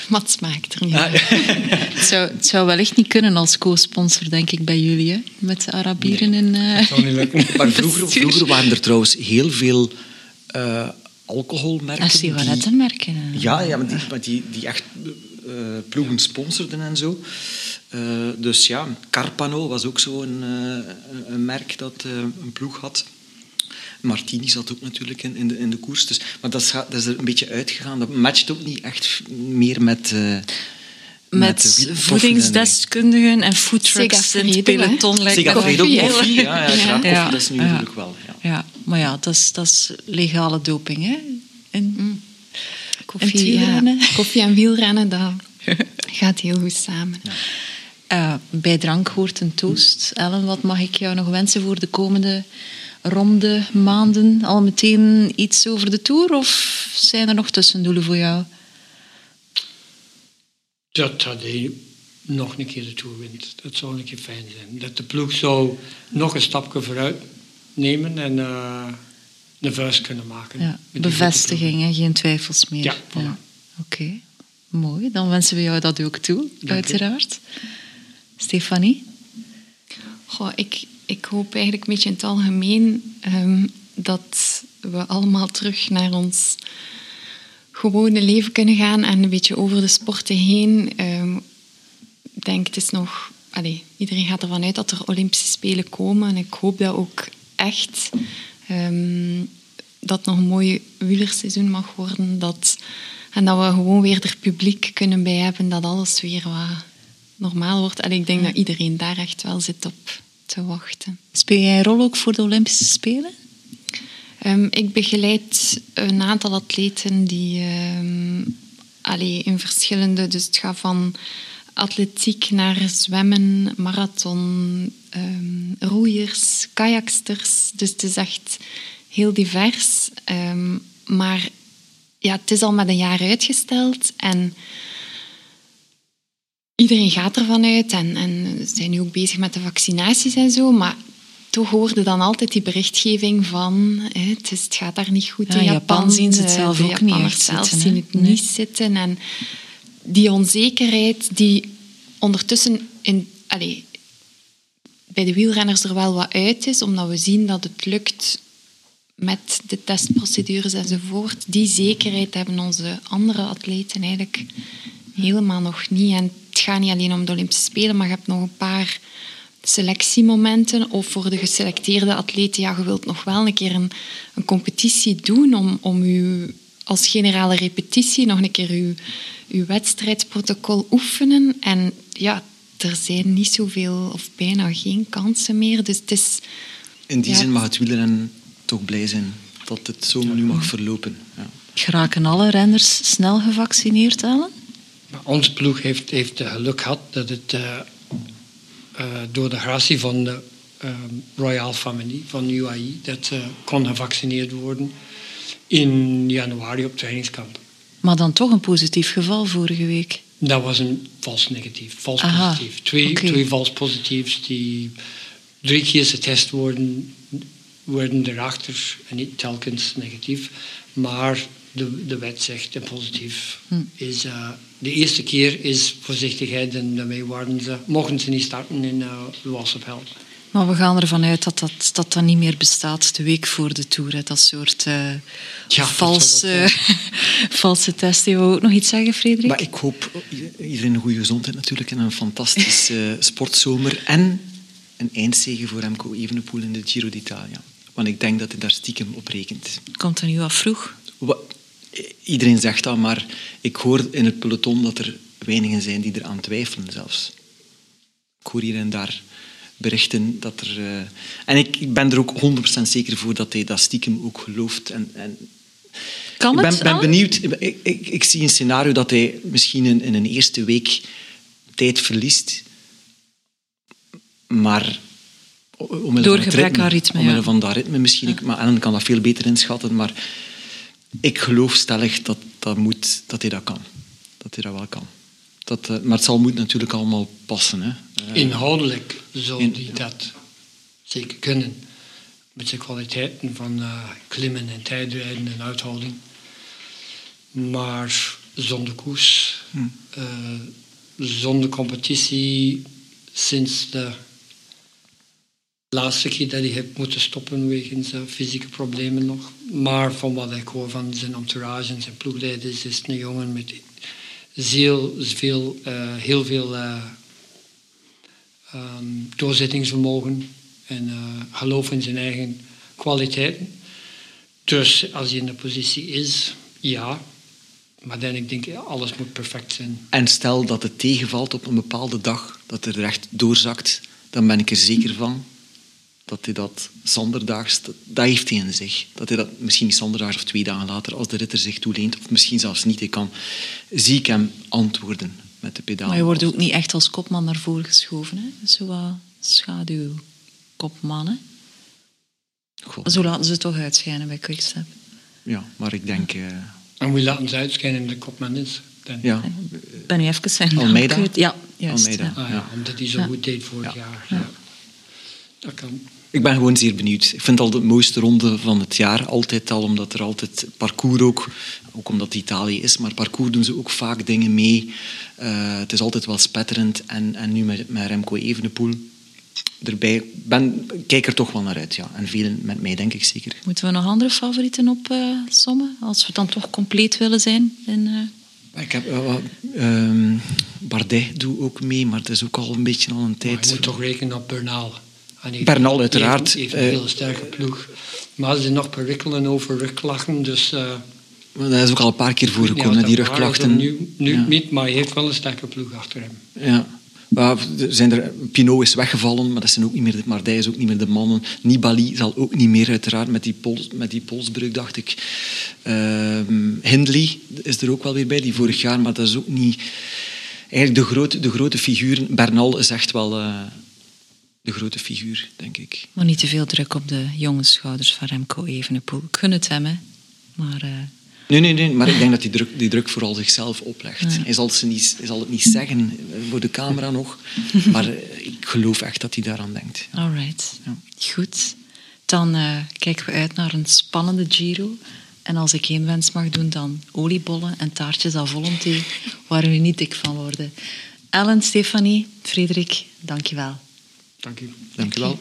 Het smaakt er niet. Ah, Het zou, het zou wel echt niet kunnen als co-sponsor, denk ik, bij jullie. Hè? Met de Arabieren en... eh, Dat zou niet lukken. Maar vroeger, vroeger waren er trouwens heel veel eh, alcoholmerken. En die- sigarettenmerken. eh. Ja, ja maar die, maar die, die echt eh, ploegen sponsorden en zo. Eh, dus ja, Carpano was ook zo een, eh, merk dat eh, een ploeg had. Martini zat ook natuurlijk in, in, de, in de koers. Dus, maar dat is, dat is er een beetje uitgegaan. Dat matcht ook niet echt meer met... eh, de Met wiel- voedingsdeskundigen en foodtrucks in het peloton. Segafredo, koffie. Ja, ja, Ja. graag koffie, Ja. dat is nu Ja. natuurlijk wel. Ja. Ja, maar ja, dat is, dat is legale doping, hè? En, Mm. En Koffie, ja, wielrennen? koffie en wielrennen, dat gaat heel goed samen. Eh, bij drank hoort een toast. Ellen, wat mag ik jou nog wensen voor de komende ronde maanden? Al meteen iets over de Tour of zijn er nog tussendoelen voor jou? Dat hij nog een keer de Tour wint. Dat zou een keer fijn zijn. Dat de ploeg zou nog een stapje vooruit nemen en eh, een vuist kunnen maken. Ja, bevestiging, hè? geen twijfels meer. Ja, voilà. Oké, mooi. Dan wensen we jou dat ook toe, uiteraard. Stefanie? Goh, ik, ik hoop eigenlijk een beetje in het algemeen ehm, dat we allemaal terug naar ons gewone leven kunnen gaan en een beetje over de sporten heen. Ehm, ik denk, het is nog... Allee, iedereen gaat ervan uit dat er Olympische Spelen komen en ik hoop dat ook echt ehm, dat nog een mooi wielerseizoen mag worden. Dat, en dat we gewoon weer er publiek kunnen bij hebben, dat alles weer wat normaal wordt. En ik denk dat iedereen daar echt wel zit op te wachten. Speel jij een rol ook voor de Olympische Spelen? Ehm, ik begeleid een aantal atleten die allee, in verschillende... Dus het gaat van atletiek naar zwemmen, marathon, ehm, roeiers, kajaksters. Dus het is echt heel divers. Maar ja, het is al met een jaar uitgesteld en iedereen gaat ervan uit en, en zijn nu ook bezig met de vaccinaties en zo, maar toch hoorde dan altijd die berichtgeving van hè, het, is, het gaat daar niet goed Ja, in Japan. Japan zien ze het De- zelf de ook niet echt zelf zitten, zien het Nee. niet zitten en die onzekerheid die ondertussen in, allee, bij de wielrenners er wel wat uit is, omdat we zien dat het lukt met de testprocedures enzovoort. Die zekerheid hebben onze andere atleten eigenlijk helemaal nog niet. En het gaat niet alleen om de Olympische Spelen, maar je hebt nog een paar selectiemomenten. Of voor de geselecteerde atleten, ja, je wilt nog wel een keer een, een competitie doen om, om je als generale repetitie nog een keer je, je wedstrijdprotocol oefenen. En ja, er zijn niet zoveel of bijna geen kansen meer. Dus het is... In die Ja. zin mag het wielrennen toch blij zijn dat het zo nu mag verlopen. Ja. Geraken alle renners snel gevaccineerd, Ellen? Maar onze ploeg heeft, heeft het geluk gehad dat het eh, eh, door de gratie van de eh, Royal Family van UAE dat ze kon gevaccineerd worden in januari op trainingskamp. Maar dan toch een positief geval vorige week. Dat was een vals negatief, vals Aha, positief. Twee, twee vals positiefs die drie keer getest worden, worden erachter en niet telkens negatief. Maar de, de wet zegt een positief. Hm. Is, eh, de eerste keer is voorzichtigheid en daarmee waren ze, mochten ze niet starten in uh, Loas op Held. Maar we gaan ervan uit dat dat, dat, dat niet meer bestaat de week voor de Tour. Hè. Dat soort eh, dat valse, zou valse test. Je wou ook nog iets zeggen, Frederik? Maar ik hoop iedereen een goede gezondheid natuurlijk en een fantastische eh, sportzomer. En een eindzege voor Remco Evenepoel in de Giro d'Italia. Want ik denk dat hij daar stiekem op rekent. Komt er nu wat vroeg? Iedereen zegt dat, maar ik hoor in het peloton dat er weinigen zijn die eraan twijfelen zelfs. Ik hoor hier en daar berichten dat er... eh, En ik, ik ben er ook 100% zeker voor dat hij dat stiekem ook gelooft. En, en Kan ik ben, benieuwd. Ik, ik, ik zie een scenario dat hij misschien in, in een eerste week tijd verliest. Maar Door gebrek aan ritme, Omwille ja. van dat ritme misschien. Ik- Maar Ellen kan dat veel beter inschatten. Maar ik geloof stellig dat, dat, moet, dat hij dat kan. Dat hij dat wel kan. Dat, eh, maar het zal moet natuurlijk allemaal passen. Hè. Eh, Inhoudelijk zou In- die dat zeker kunnen. Met zijn kwaliteiten van eh, klimmen en tijdrijden en uithouding. Maar zonder koers, eh, zonder competitie, sinds de laatste keer dat hij heeft moeten stoppen wegens eh, fysieke problemen nog. Maar van wat ik hoor van zijn entourage en zijn ploegleiders is het een jongen met zeer veel, eh, heel veel eh, ehm, doorzettingsvermogen en geloof in zijn eigen kwaliteiten. Dus als hij in de positie is, ja. Maar dan ik denk, ja, alles moet perfect zijn. En stel dat het tegenvalt op een bepaalde dag, dat er echt doorzakt, dan ben ik er zeker van dat hij dat zanderdaags, dat, dat heeft hij in zich. Dat hij dat misschien niet zanderdaags of twee dagen later, als de ritter zich toeleent, of misschien zelfs niet, hij kan, zie ik hem antwoorden met de pedaal. Maar je wordt ook niet echt als kopman naar voren geschoven. Hè? Zo wat schaduwkopman. Hè? God, Zo laten ze het toch uitschijnen bij Quickstep. ja, maar ik denk... eh, En we laten ze uitschijnen in de kopman is. Dan. ja, Ik ben nu even zijn Almeida? Ja, juist. Almeida. ja. Ah, ja. Omdat hij zo Ja. goed deed vorig Ja. jaar. Ja. Dat kan. Ik ben gewoon zeer benieuwd. Ik vind het al de mooiste ronde van het jaar. Altijd al, omdat er altijd parcours ook... Ook omdat het Italië is, maar parcours doen ze ook vaak dingen mee. Eh, het is altijd wel spetterend. En, en nu met, met Remco Evenepoel erbij. Ben, kijk er toch wel naar uit, ja. En velen met mij, denk ik zeker. Moeten we nog andere favorieten opsommen? als we dan toch compleet willen zijn? In, eh, Ik heb, eh, ehm, Bardet doet ook mee, maar het is ook al een beetje al een Maar tijd... je moet toch rekenen op Bernal. En die- Bernal, uiteraard. Heeft, heeft een Eh, hele sterke ploeg. Maar ze nog perikkelen over rugklachten. Dus, eh, Dat is ook al een paar keer voorgekomen, ja, die rugklachten. Nu, nu Ja. niet, maar hij heeft wel een sterke ploeg achter hem. Ja. Maar zijn er, Pinot is weggevallen, maar dat zijn ook niet meer Mardij is ook niet meer de mannen. Nibali zal ook niet meer, uiteraard, met die, pols, met die polsbreuk, dacht ik. Ehm, Hindley is er ook wel weer bij, die vorig jaar, maar dat is ook niet... Eigenlijk de grote, de grote figuren... Bernal is echt wel eh, de grote figuur, denk ik. maar niet te veel druk op de jonge schouders van Remco Evenepoel. Ik gun het hem, hè. Maar eh, Nee, nee, nee, maar ik denk dat die druk, die druk vooral zichzelf oplegt. Hij, zal ze niet, zal het niet zeggen eh, voor de camera nog, maar eh, ik geloof echt dat hij daaraan denkt. all right. Ja. Goed. Dan kijken we uit naar een spannende Giro. En als ik één wens mag doen, dan oliebollen en taartjes à volonté, waar we niet dik van worden. Ellen, Stefanie, Frederik, dank je wel. Dank u. Dank u wel.